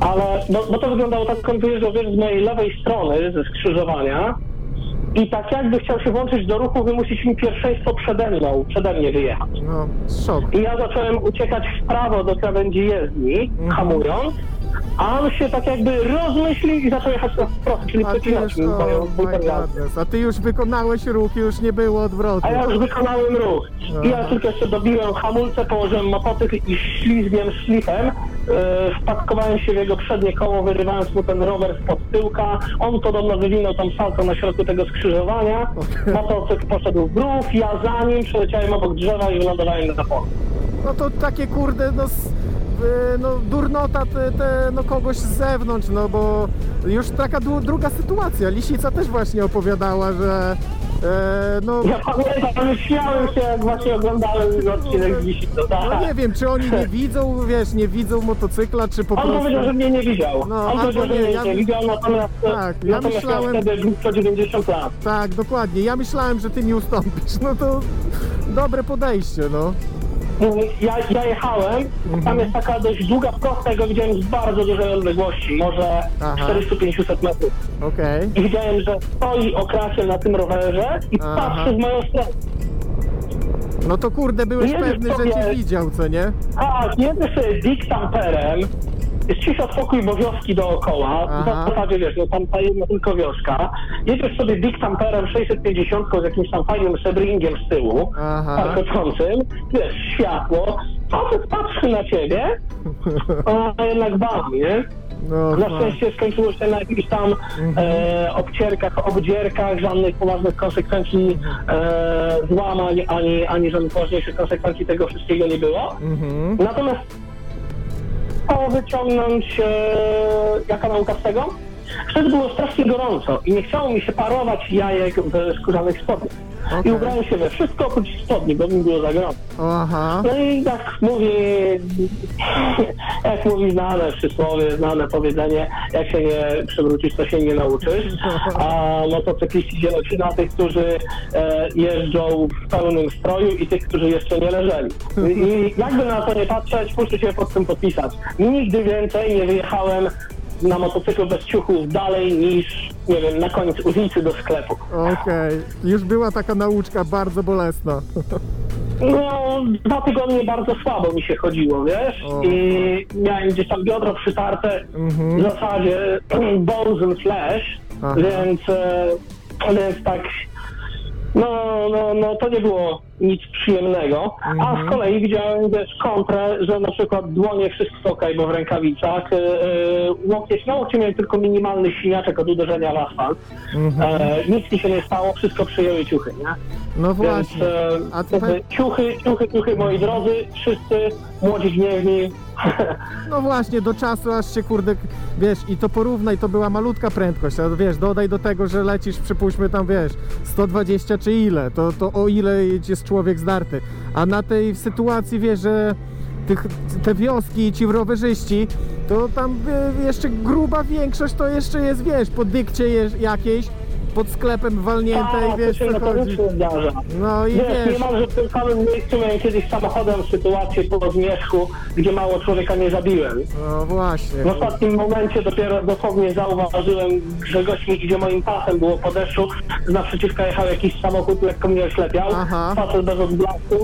ale bo, bo to wyglądało tak, wyjeżdżał wiesz, z mojej lewej strony, ze skrzyżowania. I tak jakby chciał się włączyć do ruchu, wymusić mi pierwszeństwo przede mną, przede mnie wyjechać. No, szok. I ja zacząłem uciekać w prawo do krawędzi jezdni, Mhm. hamując, a on się tak jakby rozmyślił i zaczął jechać na wprost, czyli A ty już, oh my. A ty już wykonałeś ruch, już nie było odwrotu. A ja już wykonałem ruch. I ja Aha. tylko jeszcze dobiłem hamulce, położyłem motocykl i ślizgiem szlifem e, wpatkowałem się w jego przednie koło, wyrywając mu ten rower spod tyłka. On podobno wywinął tam salto na środku tego skrzyżowania. Motocykl poszedł w ruch, ja za nim, przeleciałem obok drzewa i wylądowałem na polu. No to takie kurde, no, s- no durnota te, te, no kogoś z zewnątrz, no bo już taka dru, druga sytuacja. Lisica też właśnie opowiadała, że e, no, Ja pamiętam, już śmiałem się, jak właśnie oglądałem odcinek z Wisicą. no Tak. nie wiem, czy oni nie widzą, wiesz, nie widzą motocykla, czy po On prostu... powiedział, że mnie nie widział. No, On powiedział, że nie, mnie ja- nie widział, natomiast, Tak, ja natomiast myślałem- miał wtedy blisko 90 lat. Tak, dokładnie. Ja myślałem, że ty mi ustąpisz. No to dobre podejście, no. Ja, ja jechałem, Mhm. tam jest taka dość długa prosta, ja go widziałem z bardzo dużej odległości, może Aha. 400-500 metrów. Okej. I widziałem, że stoi okrasiem na tym rowerze i Aha. patrzy w moją stronę. No to kurde, byłeś Jedziesz pewny, że sobie- cię widział, co nie? Tak, jedę sobie Dick Tamperem, jest cisza, spokój, bo wioski dookoła. Aha. W zasadzie wiesz, no tam ta jedna tylko wioska. Jedziesz sobie Dick Tamperem 650 z jakimś tam fajnym sebringiem z tyłu, parkoczącym, wiesz, światło, facet patrzy na ciebie, a jednak bawi, nie? No, Na fa- szczęście skończyło się na jakichś tam e, obcierkach, obdzierkach, żadnych poważnych konsekwencji e, złamań, ani, ani żadnych poważniejszych konsekwencji tego wszystkiego nie było. Mhm. Natomiast o wyciągnąć e, jaka nauka z tego? Wtedy było strasznie gorąco i nie chciało mi się parować jajek w skórzanych spodniach. Okej. I ubrałem się we wszystko oprócz spodni, bo mi było za gorąco. Aha. No i tak mówi, jak mówi znane przysłowie, znane powiedzenie, jak się nie przywrócisz, to się nie nauczysz. A motocykliści dzielą się na tych, którzy e, jeżdżą w pełnym stroju i tych, którzy jeszcze nie leżeli. I jakby na to nie patrzeć, muszę się pod tym podpisać. Nigdy więcej nie wyjechałem na motocyklu bez ciuchów dalej niż, nie wiem, na koniec ulicy do sklepu. Okej, już była taka nauczka bardzo bolesna. No, dwa tygodnie bardzo słabo mi się chodziło, wiesz? O. I miałem gdzieś tam biodro przytarte w zasadzie and flash, Aha. więc, e, więc tak, no, no, no to nie było nic przyjemnego. A z kolei widziałem też kontrę, że na przykład dłonie wszystko ok, bo w rękawicach, e, e, łokieć na łokcie miałem tylko minimalny siniaczek od uderzenia w asfalt. E, nic mi się nie stało, wszystko przyjęły ciuchy, nie? No właśnie. e, A tutaj, ciuchy, ciuchy, ciuchy, moi drodzy, wszyscy młodzi gniewni. no właśnie, do czasu aż się kurde, wiesz, i to porównaj, to była malutka prędkość, a wiesz, dodaj do tego, że lecisz, przypuśćmy tam, wiesz, 120 czy ile, to, to o ile jest człowiek zdarty. A na tej sytuacji, wiesz, że tych, te wioski i ci rowerzyści, to tam e, jeszcze gruba większość to jeszcze jest, wiesz, po dykcie jakiejś, pod sklepem walnięte i wiesz co chodzi. No i Wiesz, wiesz, niemalże w tym samym miejscu miałem kiedyś samochodem sytuację po zmierzchu, gdzie mało człowieka nie zabiłem. no właśnie. W ostatnim momencie dopiero dosłownie zauważyłem, że gość mi idzie moim pasem, było po deszczu, z naprzeciwka jechał jakiś samochód, lekko mnie oślepiał, Aha. facet bez odblasku,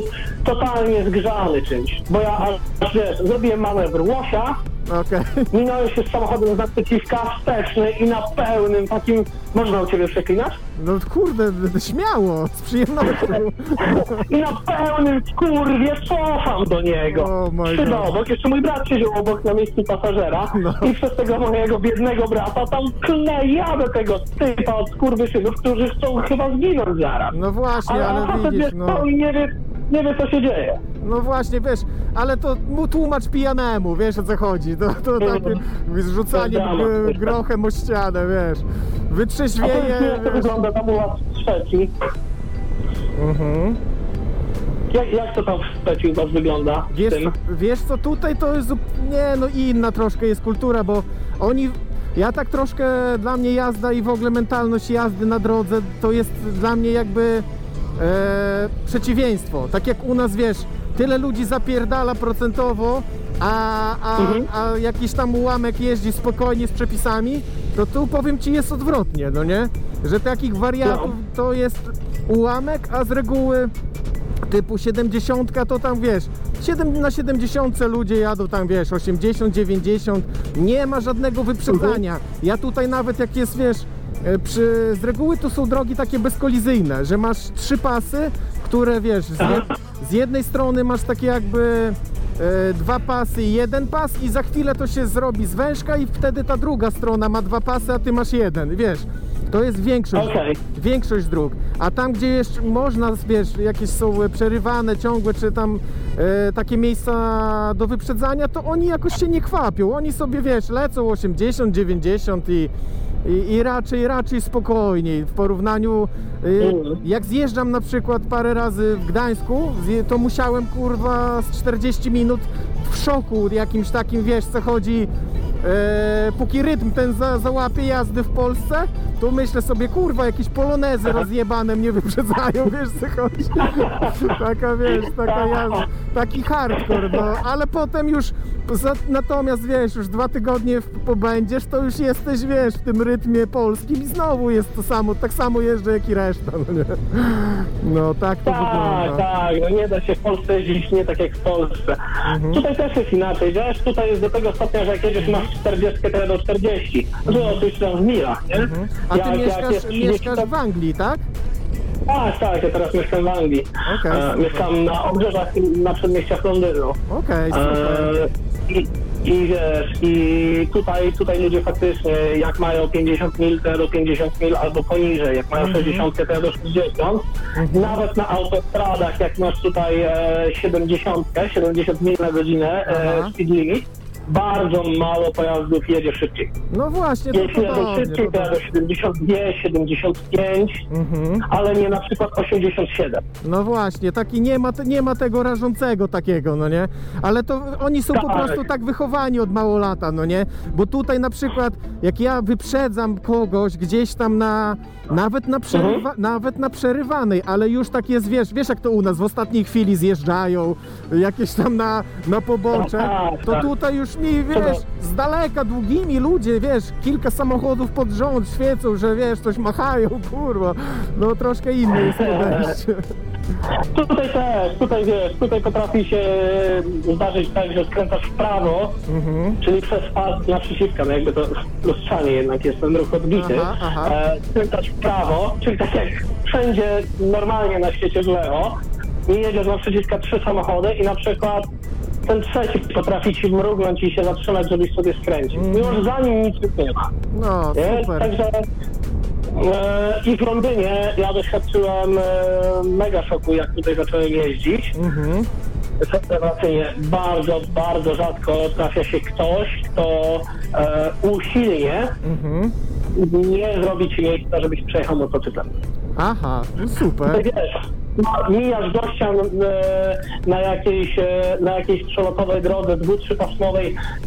totalnie zgrzany czymś, bo ja aż wiesz, zrobiłem manewr łosia, Okej. minąłem się z samochodem z naprzeciwka, wsteczny i na pełnym takim, można u Ciebie przeklinać? No kurde, śmiało, z przyjemnością. I na pełnym kurwie cofam do niego. Oh my God. obok, jeszcze mój brat siedział obok na miejscu pasażera No. i przez tego mojego biednego brata tam kleja do tego typa od skurwysynów, którzy chcą chyba zginąć zaraz. No właśnie, Ale, ale facet widzisz, wiesz, no. i nie wie, nie wie co się dzieje. No właśnie, wiesz, ale to mu tłumacz pijanemu, wiesz o co chodzi. To, to takie zrzucanie grochem o ścianę, wiesz. A Wytrzeźwieje, jak to wygląda tam u was Szwecji. Mhm. Jak, jak to tam w Szwecji u was wygląda Wiesz, tym? wiesz co, tutaj to jest nie, no inna troszkę jest kultura, bo oni, ja tak troszkę, dla mnie jazda i w ogóle mentalność jazdy na drodze to jest dla mnie jakby e, przeciwieństwo. Tak jak u nas, wiesz, tyle ludzi zapierdala procentowo, a, a, Mhm. a jakiś tam ułamek jeździ spokojnie z przepisami, to tu powiem Ci jest odwrotnie, no nie? Że takich wariatów No. to jest ułamek, a z reguły typu 70 to tam wiesz, 7 na 70 ludzie jadą tam wiesz, 80, 90, nie ma żadnego wyprzedzania. Ja tutaj nawet jak jest wiesz, przy, z reguły to są drogi takie bezkolizyjne, że masz trzy pasy, które wiesz, z, jed, z jednej strony masz takie jakby e, dwa pasy i jeden pas i za chwilę to się zrobi zwężka i wtedy ta druga strona ma dwa pasy, a ty masz jeden, wiesz. To jest większość, Okej. większość dróg. A tam, gdzie jeszcze można, wiesz, jakieś są e, przerywane ciągłe, czy tam e, takie miejsca do wyprzedzania, to oni jakoś się nie kwapią. Oni sobie, wiesz, lecą 80, 90 i, i, i raczej, raczej spokojniej w porównaniu. e, Mhm. jak zjeżdżam na przykład parę razy w Gdańsku, to musiałem, kurwa, z 40 minut w szoku jakimś takim, wiesz, co chodzi E, póki rytm ten za, załapie jazdy w Polsce, to myślę sobie, kurwa, jakieś polonezy rozjebane mnie wyprzedzają, wiesz co chodzi? taka, wiesz, taka jazda, taki hardcore, no, ale potem już, za, natomiast wiesz, już dwa tygodnie w, pobędziesz, to już jesteś, wiesz, w tym rytmie polskim i znowu jest to samo, tak samo jeżdżę jak i reszta, no nie? No, tak to Tak, wygląda. tak, no nie da się w Polsce jeździć nie tak jak w Polsce. Mhm. Tutaj też jest inaczej, wiesz, tutaj jest do tego stopnia, że jak jedziesz masz 40, to jadą 40. No to oczywiście tam w milach, nie? Mhm. A ty mieszkasz, jest 30, mieszkasz w Anglii, tak? Tak, tak, ja teraz mieszkam w Anglii. Okej, E, super. mieszkam na obrzeżach, na przedmieściach Londynu. Okej, super. E, i, I wiesz, i tutaj, tutaj ludzie faktycznie, jak mają 50 mil, to jadą 50 mil albo poniżej, jak Mhm. mają 60, to jadą 60. Nawet na autostradach, jak masz tutaj e, 70, 70 mil na godzinę Aha. e, speed limit, bardzo mało pojazdów jedzie szybciej. No właśnie, to Jeśli jadą podobnie. szybciej, To jadą 72, 75, Mhm. ale nie na przykład 87. No właśnie, taki nie ma, nie ma tego rażącego takiego, no nie? Ale to oni są po Tak. prostu tak wychowani od mało lata, no nie? Bo tutaj na przykład, jak ja wyprzedzam kogoś gdzieś tam na, nawet na, przerywa, Mhm. nawet na przerywanej, ale już tak jest, wiesz, wiesz jak to u nas, w ostatniej chwili zjeżdżają, jakieś tam na, na pobocze, Tak, to tak. tutaj już mi, wiesz, z daleka, długimi ludzie, wiesz, kilka samochodów pod rząd świecą, że wiesz, coś machają, kurwa. No troszkę inne jest podejście. Tutaj też, tutaj wiesz, tutaj potrafi się zdarzyć tak, że skręcasz w prawo, Mhm. czyli przez pas naprzeciwka, no jakby to lustrzanie jednak jest ten ruch odbity. Aha, aha. E, skręcasz w prawo, czyli tak jak wszędzie normalnie na świecie w lewo i jedziesz naprzeciwka trzy samochody i na przykład ten trzeci potrafi ci mrugnąć i się zatrzymać, żebyś sobie skręcił. Mimo, że za nim nic nie ma. No, Nie? super. Także e, i w Londynie ja doświadczyłem e, mega szoku, jak tutaj zacząłem jeździć. Mhm. Rewelacyjnie, bardzo, bardzo rzadko trafia się ktoś, kto e, usilnie Mhm. nie zrobi ci miejsca, żebyś przejechał motocyklem. Aha, no super. Wiesz, mijasz gościa e, na jakiejś, e, na jakiejś przelotowej drodze dwu,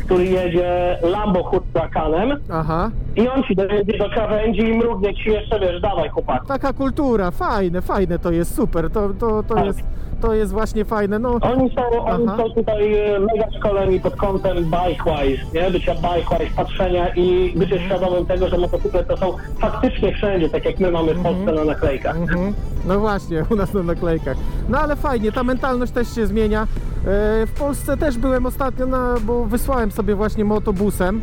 który jedzie Lambo hurakanem Aha. i on ci dojedzie do krawędzi i mrugnie ci jeszcze, wiesz, dawaj chłopak. Taka kultura, fajne, fajne to jest, super, to, to, to, Tak. jest, to jest właśnie fajne, no. Oni są, oni Aha. są tutaj e, mega szkoleni pod kątem bike-wise, nie? Bycia bike-wise, patrzenia i bycia świadomym tego, że motocykle to są faktycznie wszędzie, tak jak my mamy w Polsce na naklejkach. Mhm. No właśnie, u nas na naklejkach. No ale fajnie, ta mentalność też się zmienia. E, W Polsce też byłem ostatnio, na, bo wysłałem sobie właśnie motobusem.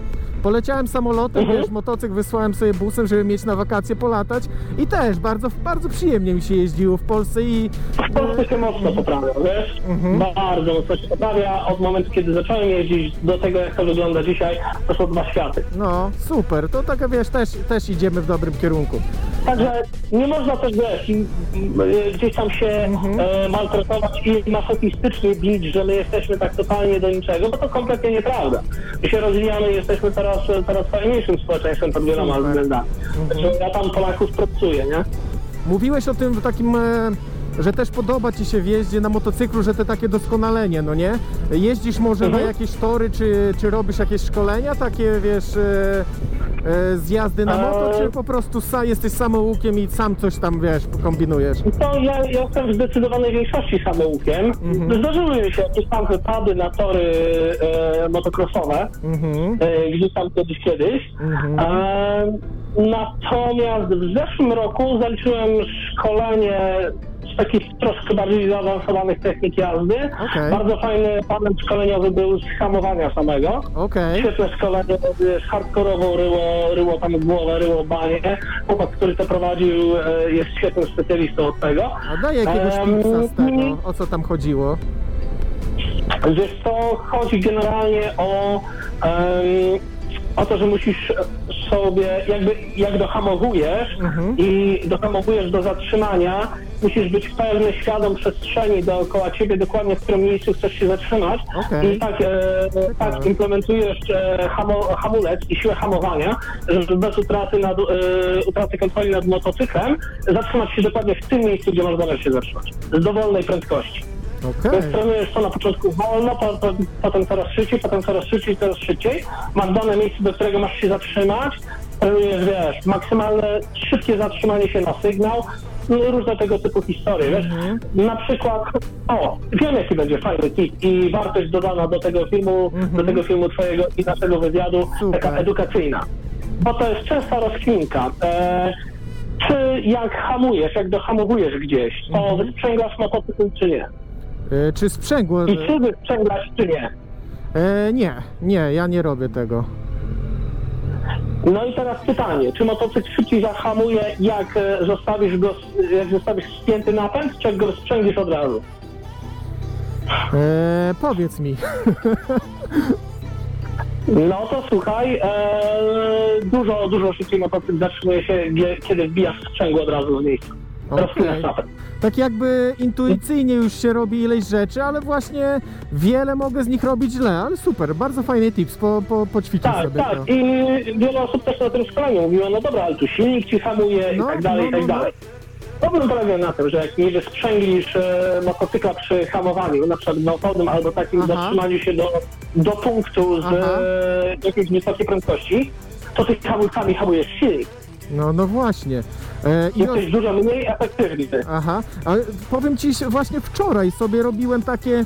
Poleciałem samolotem, Mhm. wiesz, motocykl wysłałem sobie busem, żeby mieć na wakacje polatać i też bardzo, bardzo przyjemnie mi się jeździło w Polsce i W Polsce się mocno poprawia, wiesz? Mhm. Bardzo mocno się poprawia. Od momentu, kiedy zacząłem jeździć do tego, jak to wygląda dzisiaj, to są dwa światy. no super, to taka wiesz, też, też idziemy w dobrym kierunku. Także nie można też, wiesz, m- gdzieś tam się e, maltretować i masochistycznie bić, że my jesteśmy tak totalnie do niczego, bo to kompletnie nieprawda. My się rozwijamy jesteśmy teraz, coraz fajniejszym społeczeństwem pod wieloma względami. Także ja tam Polaków pracuję, nie? Mówiłeś o tym w takim, e, że też podoba Ci się w jeździe na motocyklu, że te takie doskonalenie, no nie? Jeździsz może Mhm. na jakieś tory, czy, czy robisz jakieś szkolenia takie, wiesz, e, e, zjazdy na moto, Eee. czy po prostu sa, jesteś samoukiem i sam coś tam, wiesz, kombinujesz? To ja, ja jestem w zdecydowanej większości samoukiem. Mhm. Zdarzyły mi się jakieś tam wypady na tory e, motocrossowe, Mhm. e, gdzieś tam kiedyś, kiedyś. Mhm. E, natomiast w zeszłym roku zaliczyłem szkolenie z takich troszkę bardziej zaawansowanych technik jazdy. Okej. Bardzo fajny panel szkoleniowy był z hamowania samego. Okej. Świetne szkolenie, wiesz, hardkorowo ryło, ryło tam głowę, ryło banie. Chłopak, który to prowadził, e, jest świetnym specjalistą od tego. A daj jakiegoś tipsa z tego, i- o co tam chodziło? Wiesz co, chodzi generalnie o, em, o to, że musisz sobie, jakby jak dohamowujesz Mhm. i dohamowujesz do zatrzymania, musisz być pewny, świadom przestrzeni dookoła ciebie, dokładnie w którym miejscu chcesz się zatrzymać Okej. i tak, e, tak implementujesz e, hamo, hamulec i siłę hamowania, żeby bez utraty, nad, e, utraty kontroli nad motocyklem zatrzymać się dokładnie w tym miejscu, gdzie masz zamiar się zatrzymać, z dowolnej prędkości. Więc trenujesz to na początku wolno, po, po, potem coraz szybciej, potem coraz szybciej, coraz szybciej. Masz dane miejsce, do którego masz się zatrzymać. Trenujesz, wiesz, maksymalne szybkie zatrzymanie się na sygnał. No, różne tego typu historie, wiesz. Mhm. Na przykład, o, wiem jaki będzie fajny tip i wartość dodana do tego filmu, do tego filmu twojego i naszego wywiadu, Mhm. Super. taka edukacyjna. Bo to jest częsta rozkminka. E, czy jak hamujesz, jak dohamowujesz gdzieś, to Mhm. wysprzęgasz motocykl, czy nie? E, Czy sprzęgło? I czy wysprzęglasz, czy nie? E, nie, nie, ja nie robię tego. No i teraz pytanie, czy motocykl szybciej zahamuje, jak e, zostawisz go, jak zostawisz spięty napęd, czy jak go sprzęglisz od razu? E, powiedz mi. No to słuchaj, e, dużo, dużo szybciej motocykl zatrzymuje się, kiedy wbijasz sprzęgło od razu w miejscu. Okej. Rozpinasz napęd. Tak jakby intuicyjnie już się robi ileś rzeczy, ale właśnie wiele mogę z nich robić źle, ale super, bardzo fajny tips, po, po, poćwiczę Tak, sobie tak. to. I wiele osób też na tym szkoleniu mówiło, no dobra, ale tu silnik ci hamuje No, i tak dalej, no, i tak no, no. dalej. Problem polega na tym, że jak nie wysprzęglisz e, motocykla przy hamowaniu, na przykład gwałtownym albo takim Aha. zatrzymaniu się do, do punktu z Aha. e, jakiejś wysokiej prędkości, to ty hamulcami hamujesz silnik. No, no właśnie. E, i Jesteś dużo mniej efektywny. Aha, ale powiem ci, właśnie wczoraj sobie robiłem takie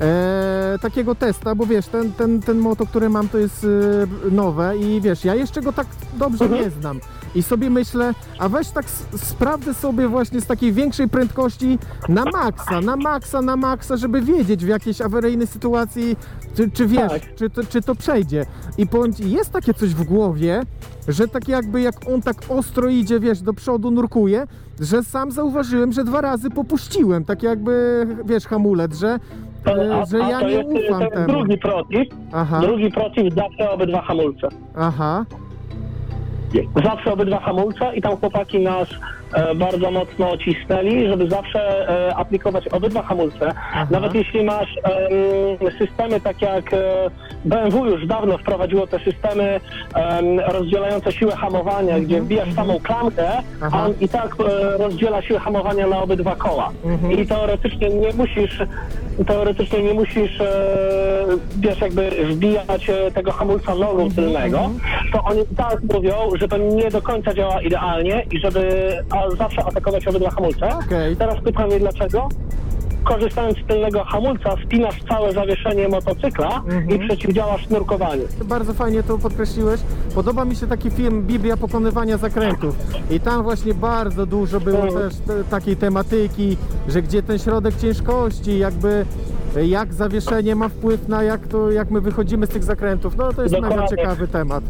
e, takiego testa, bo wiesz, ten, ten, ten moto, który mam to jest e, nowe i wiesz, ja jeszcze go tak dobrze Mhm. nie znam. I sobie myślę, a weź tak sprawdzę sobie właśnie z takiej większej prędkości na maksa, na maksa, na maksa, żeby wiedzieć w jakiejś awaryjnej sytuacji, czy, czy wiesz, Tak. czy, to, czy to przejdzie. I ci, jest takie coś w głowie, że tak jakby jak on tak ostro idzie, wiesz, do przodu nurkuje, że sam zauważyłem, że dwa razy popuściłem, tak jakby, wiesz, hamulec, że, e, A, że ja to nie ufam temu. drugi protip. Aha, Drugi protip zawsze obydwa hamulce. aha, Zawsze obydwa hamulce i tam chłopaki nas bardzo mocno cisnęli, żeby zawsze e, aplikować obydwa hamulce. Nawet jeśli masz em, systemy tak jak e, BMW już dawno wprowadziło te systemy em, rozdzielające siłę hamowania, gdzie wbijasz samą klamkę, Aha. a on i tak e, rozdziela siłę hamowania na obydwa koła. I teoretycznie nie musisz teoretycznie nie musisz e, wiesz jakby wbijać e, tego hamulca nogą tylnego, to oni tak mówią, że to nie do końca działa idealnie i żeby a, zawsze atakować obydwa hamulce. Okej. Teraz pytanie dlaczego? Korzystając z tylnego hamulca, spinasz całe zawieszenie motocykla i przeciwdziałasz nurkowaniu. Bardzo fajnie to podkreśliłeś. Podoba mi się taki film Biblia pokonywania zakrętów. I tam właśnie bardzo dużo było Mhm. też te, takiej tematyki, że gdzie ten środek ciężkości, jakby e, jak zawieszenie ma wpływ na jak to, jak my wychodzimy z tych zakrętów. No to jest mega Dokładnie. ciekawy temat.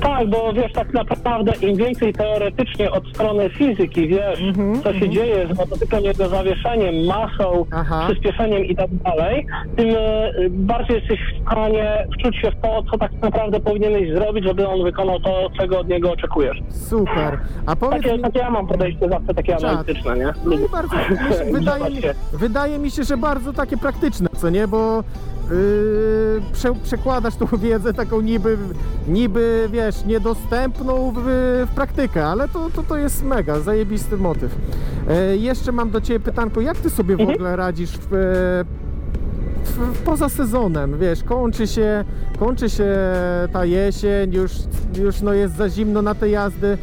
Tak, bo wiesz, tak naprawdę im więcej teoretycznie od strony fizyki wiesz, co się dzieje z motocyklem, jego zawieszeniem, masą, Aha. przyspieszeniem i tak dalej, tym e, bardziej jesteś w stanie wczuć się w to, co tak naprawdę powinieneś zrobić, żeby on wykonał to, czego od niego oczekujesz. Super. A powiedz Takie, mi... takie ja mam podejście zawsze takie Czad. analityczne, nie? No i bardzo, wydaje, mi, wydaje mi się, że bardzo takie praktyczne, co nie, bo yy, prze, przekładasz tą wiedzę taką niby, niby wiesz, niedostępną w, w praktykę, ale to, to, to jest mega, zajebisty motyw. E, jeszcze mam do Ciebie pytanko, jak Ty sobie w Mhm. ogóle radzisz w, w, w, poza sezonem, wiesz, kończy się, kończy się ta jesień, już, już no jest za zimno na te jazdy.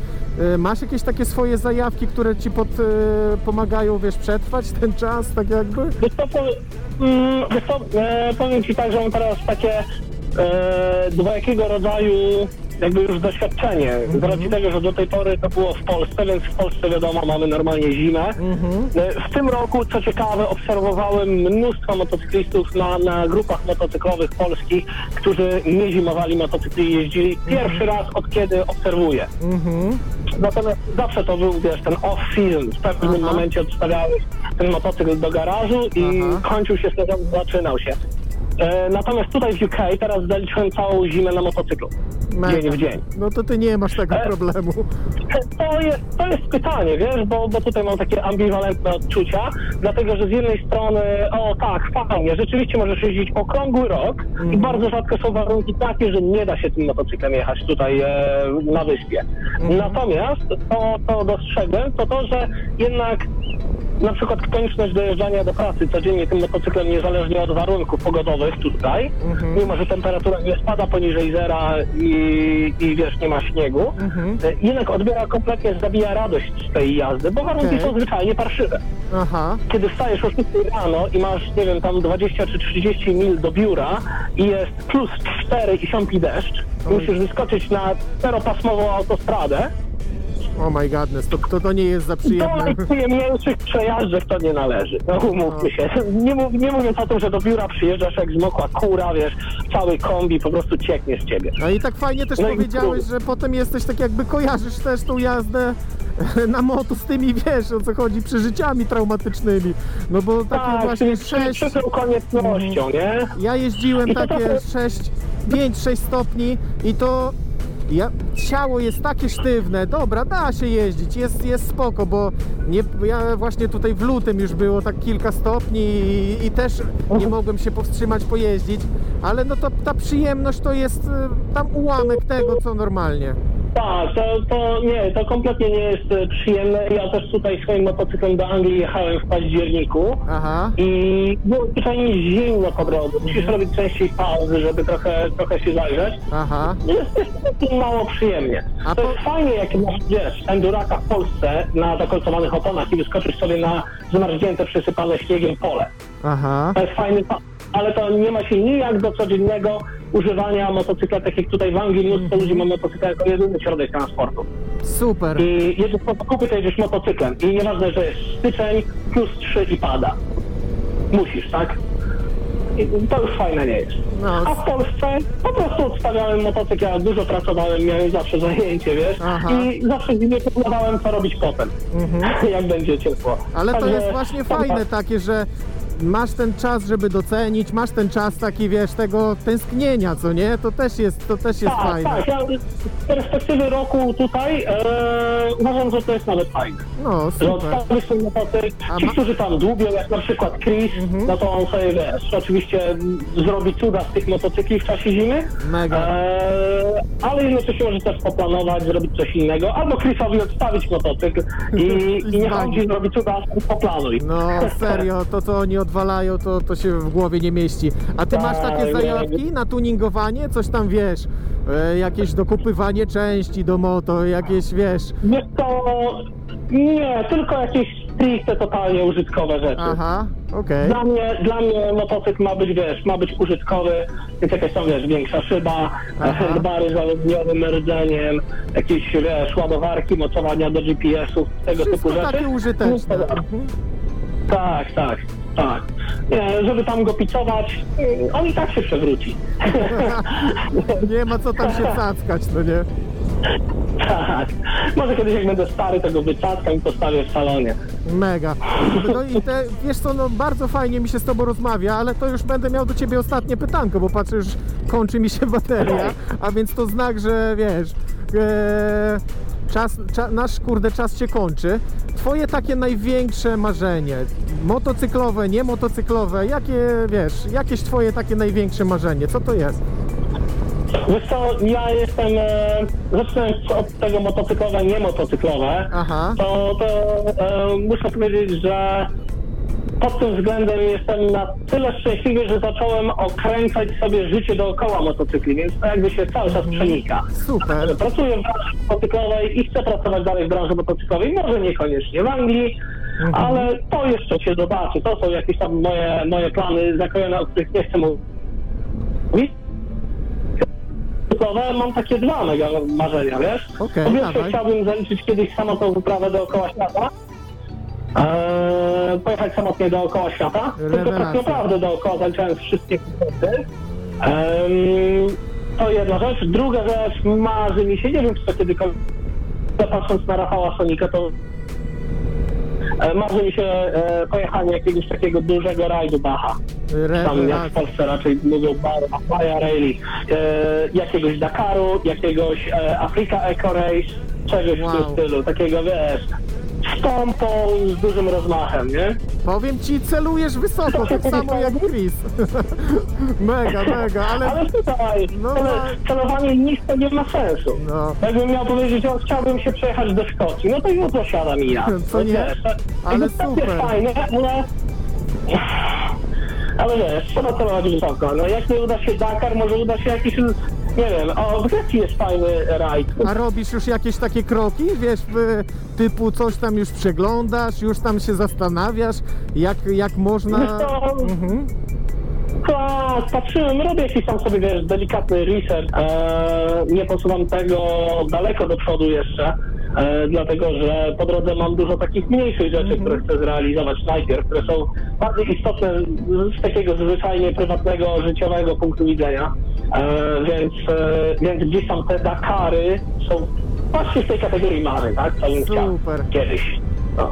E, Masz jakieś takie swoje zajawki, które ci pod, pomagają, wiesz, przetrwać ten czas, tak jakby? Mm, e, powiem Ci tak, że mam teraz takie e, dwojakiego rodzaju jakby już doświadczenie. Z racji tego, że do tej pory to było w Polsce, więc w Polsce wiadomo mamy normalnie zimę. E, W tym roku, co ciekawe, obserwowałem mnóstwo motocyklistów na, na grupach motocyklowych polskich, którzy nie zimowali motocykli i jeździli pierwszy raz od kiedy obserwuję. Natomiast zawsze to był, wiesz, ten off-season. W pewnym momencie odstawiałeś ten motocykl do garażu i kończył się sezon, zaczynał się. E, natomiast tutaj w UK teraz zaliczyłem całą zimę na motocyklu. Dzień w dzień. No to ty nie masz tego E, problemu. To jest, to jest pytanie, wiesz, bo, bo tutaj mam takie ambiwalentne odczucia, dlatego że z jednej strony, o tak, fajnie, rzeczywiście możesz jeździć okrągły rok i bardzo rzadko są warunki takie, że nie da się tym motocyklem jechać tutaj e, na wyspie. Natomiast to, co dostrzegłem, to to, że jednak na przykład konieczność dojeżdżania do pracy codziennie tym motocyklem, niezależnie od warunków pogodowych tutaj, mimo że temperatura nie spada poniżej zera i, i wiesz, nie ma śniegu, e, jednak odbiera kompletnie, zabija radość z tej jazdy, bo warunki Okej. są zwyczajnie parszywe. Aha, Kiedy wstajesz o 6 rano i masz, nie wiem, tam 20 czy 30 mil do biura i jest plus 4 i siąpi deszcz, musisz wyskoczyć na czteropasmową autostradę, oh my godness, to, to, to nie jest za do przyjemne. najprzyjemniejszych przejażdżek to nie należy. No umówmy się. Nie, mów, nie mówiąc o tym, że do biura przyjeżdżasz jak zmokła kura, wiesz, cały kombi po prostu cieknie z ciebie. No i tak fajnie też No i powiedziałeś, że potem jesteś tak jakby kojarzysz też tą jazdę na moto z tymi, wiesz, o co chodzi, przeżyciami traumatycznymi. No bo takie Tak, właśnie przy, sześć... przykrą koniecznością, nie? Ja jeździłem I to takie trochę- 6, 5-6 stopni i to ja, ciało jest takie sztywne, dobra, da się jeździć, jest, jest spoko, bo nie, ja właśnie tutaj w lutym już było tak kilka stopni i, i też nie mogłem się powstrzymać pojeździć, ale no to ta przyjemność to jest y, tam ułamek tego, co normalnie. Tak, to, to nie, to kompletnie nie jest e, przyjemne. Ja też tutaj swoim motocyklem do Anglii jechałem w październiku Aha. i było zwyczajnie zimno po drodze. Musisz robić częściej pauzy, żeby trochę, trochę się zagrzeć. Aha. Jest, prostu mało przyjemnie. A to po- jest fajnie, jak masz, wiesz, enduraka w Polsce na zakolcowanych oponach i wyskoczysz sobie na zmarznięte, przysypane śniegiem pole. Aha. To jest fajny fa- ale to nie ma się nijak do codziennego używania motocykla, tak jak tutaj w Anglii mnóstwo ludzi ma motocykla jako jedyny środek transportu. Super. I jedziesz po zakupy, to jedziesz motocyklem. I nieważne, że jest styczeń, plus 3 i pada. Musisz, tak? I to już fajne nie jest. No. A w Polsce po prostu odstawiałem motocykl, ja dużo pracowałem, miałem zawsze zajęcie, wiesz? Aha. I zawsze nie planowałem, co robić potem, jak będzie ciepło. Mhm. Ale to Także- jest właśnie fajne takie, że masz ten czas, żeby docenić, masz ten czas taki, wiesz, tego tęsknienia, co nie? To też jest, to też jest Tak, fajne. tak. Ja z perspektywy roku tutaj e, uważam, że to jest nawet fajne. No, Że super. odstawisz ten motocykl, A ci, ma- Mhm. którzy tam dłubią, jak na przykład Chris, no to on sobie, wiesz, oczywiście zrobi cuda z tych motocykli w czasie zimy, Mega. e, ale jednocześnie może też poplanować, zrobić coś innego, albo Chrisowi odstawić motocykl i, i niech on ci zrobi cuda, poplanuj. No serio, to co oni odwalają, to, to się w głowie nie mieści. A ty masz takie Tak, zajawki na tuningowanie? Coś tam wiesz? E, jakieś dokupywanie części do moto, jakieś wiesz. Wiesz to, nie, tylko jakieś stricte, totalnie użytkowe rzeczy. Aha, okej. Dla mnie, dla mnie motocykl ma być, wiesz, ma być użytkowy, więc jakaś tam, wiesz, większa szyba, Aha. handbary z aluminiowym rdzeniem, jakieś, wiesz, ładowarki, mocowania do GPS-ów, tego typu Wszystko rzeczy. takie użyteczne. Mhm. Tak, tak, tak. Żeby tam go picować, mm, on i tak się przewróci. Nie ma co tam się cackać, no nie? tak. Może kiedyś jak będę stary, to go wycackam i postawię w salonie. Mega. No i te, wiesz co, no bardzo fajnie mi się z tobą rozmawia, ale to już będę miał do ciebie ostatnie pytanko, bo patrzę, już kończy mi się bateria, a więc to znak, że wiesz, e, czas, cza, nasz kurde czas się kończy. Twoje takie największe marzenie, motocyklowe, nie motocyklowe, jakie, wiesz, jakieś twoje takie największe marzenie, co to jest? Wiesz co, ja jestem, e, zaczynając od tego motocyklowe, nie motocyklowe, Aha. to, to e, muszę powiedzieć, że pod tym względem jestem na tyle szczęśliwy, że zacząłem okręcać sobie życie dookoła motocykli, więc to jakby się cały czas przenika. Super. Pracuję w branży motocyklowej i chcę pracować dalej w branży motocyklowej, może niekoniecznie w Anglii, ale to jeszcze się zobaczy. To są jakieś tam moje, moje plany zakrojone, o których nie chcę mówić. Mam takie dwa mega marzenia, wiesz? Okej, Po pierwsze chciałbym zaliczyć kiedyś samotną wyprawę dookoła świata. Eee, pojechać samotnie dookoła świata. Tylko tak Rewelacja. naprawdę dookoła zaliczając wszystkie. Eee, to jedna rzecz. Druga rzecz, marzy mi się, nie wiem czy to kiedykolwiek, patrząc na Rafała Sonika, to e, marzy mi się e, pojechanie jakiegoś takiego dużego rajdu Bacha. Tam jak w Rewelacja. Polsce raczej mówią Bar- Baja Rally, e, jakiegoś Dakaru, jakiegoś e, Afrika Eco Race, czegoś w Wow. tym stylu, takiego wiesz, z pompą, z dużym rozmachem, nie? Powiem ci, celujesz wysoko, tak samo jak Chris. mega, mega, ale... Ale tutaj, No, cele, no. celowanie nisko nie ma sensu. No. Jakbym miał powiedzieć, że chciałbym się przejechać do Szkocji, no to jutro siadam i ja. Co nie? Wiesz, to- Ale super. jest fajne, ale... Ale wiesz, trzeba celować wysoko. No jak nie uda się Dakar, może uda się jakiś, nie wiem, o, w Grecji jest fajny rajd. A robisz już jakieś takie kroki, wiesz, typu coś tam już przeglądasz, już tam się zastanawiasz, jak, jak można... Co, Mhm. Tak, patrzyłem, robię jakiś tam sobie, wiesz, delikatny research. Eee, nie posuwam tego daleko do przodu jeszcze, e, dlatego że po drodze mam dużo takich mniejszych rzeczy, które chcę zrealizować najpierw, które są bardziej istotne z takiego zwyczajnie prywatnego, życiowego punktu widzenia. E, więc, e, więc gdzieś tam te Dakary są właśnie w tej kategorii marzeń, tak? Co Super. kiedyś. No.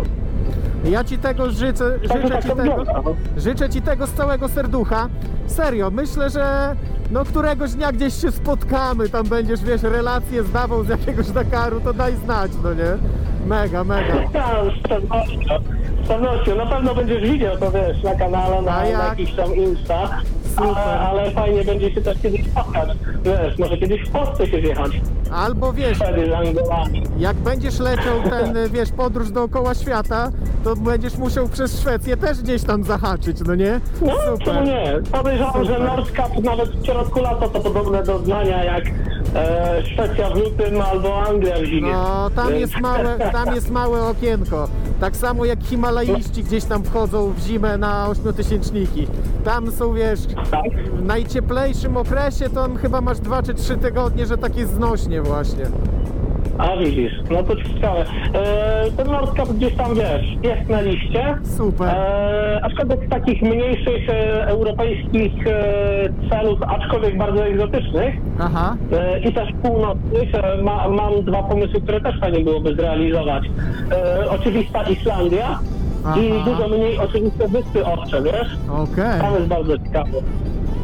Ja ci tego życzę, Także życzę tak ci to tego, no. życzę ci tego z całego serducha. Serio, myślę, że no któregoś dnia gdzieś się spotkamy, tam będziesz, wiesz, relacje zdawał z jakiegoś Dakaru, to daj znać, no nie? Mega, mega. Z pewnością. Na pewno będziesz widział to, wiesz, na kanale, na, A na jak? jakiś tam Insta. ale, super. ale fajnie będzie się też kiedyś spotkać. Wiesz, może kiedyś w Polsce się zjechać. Albo wiesz, Wtedy z Angolami. jak będziesz leciał ten, y, wiesz, podróż dookoła świata, to będziesz musiał przez Szwecję też gdzieś tam zahaczyć, no nie? No, czemu Super. nie? Podejrzewam, że Super. Nord Cup nawet w środku lata to podobne doznania jak e, Szwecja w lutym albo Anglia w zimie. No, tam Więc- jest małe, tam jest małe okienko. Tak samo jak Himalaiści gdzieś tam wchodzą w zimę na ośmiotysięczniki. Tam są, wiesz, Tak? w najcieplejszym okresie to chyba masz dwa czy trzy tygodnie, że tak jest znośnie właśnie. A widzisz, no to ciekawe. E, ten Nord Cup gdzieś tam, wiesz, jest na liście. Super. E, aczkolwiek z takich mniejszych e, europejskich e, celów, aczkolwiek bardzo egzotycznych Aha. e, i też północnych, e, ma, mam dwa pomysły, które też fajnie byłoby zrealizować. E, oczywista Islandia i Aha. dużo mniej oczywiste Wyspy Owcze, wiesz? Okej. Tam jest bardzo ciekawe.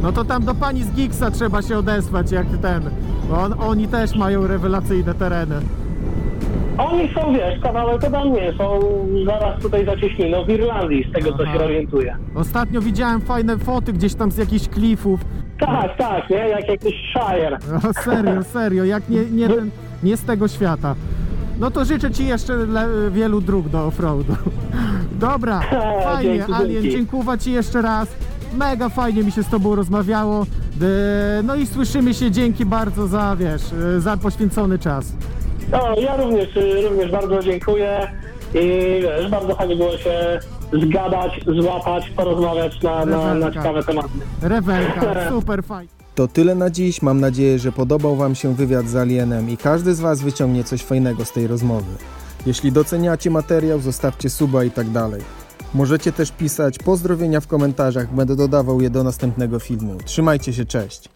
No to tam do pani z Giggsa trzeba się odesłać jak ten. Bo on, oni też mają rewelacyjne tereny. Oni są, wiesz, kawałek ode mnie, są zaraz tutaj za Cieśniną w Irlandii, z tego co Aha. się orientuję. Ostatnio widziałem fajne foty gdzieś tam z jakichś klifów. Tak, tak, nie? Jak jakiś Shire. No, serio, serio, jak nie, nie, ten, nie z tego świata. No to życzę Ci jeszcze le, wielu dróg do offroadu. Dobra, fajnie, Dzięki, Alien, dzięki. dziękuję Ci jeszcze raz. Mega fajnie mi się z Tobą rozmawiało. E, No i słyszymy się, dzięki bardzo za, wiesz, e, za poświęcony czas. No, ja również, y, również bardzo dziękuję i wiesz, bardzo fajnie było się zgadać, złapać, porozmawiać na, na, na ciekawe tematy. Rewelka, super fajnie. To tyle na dziś. Mam nadzieję, że podobał Wam się wywiad z Alienem i każdy z Was wyciągnie coś fajnego z tej rozmowy. Jeśli doceniacie materiał, zostawcie suba i tak dalej. Możecie też pisać pozdrowienia w komentarzach, będę dodawał je do następnego filmu. Trzymajcie się, cześć!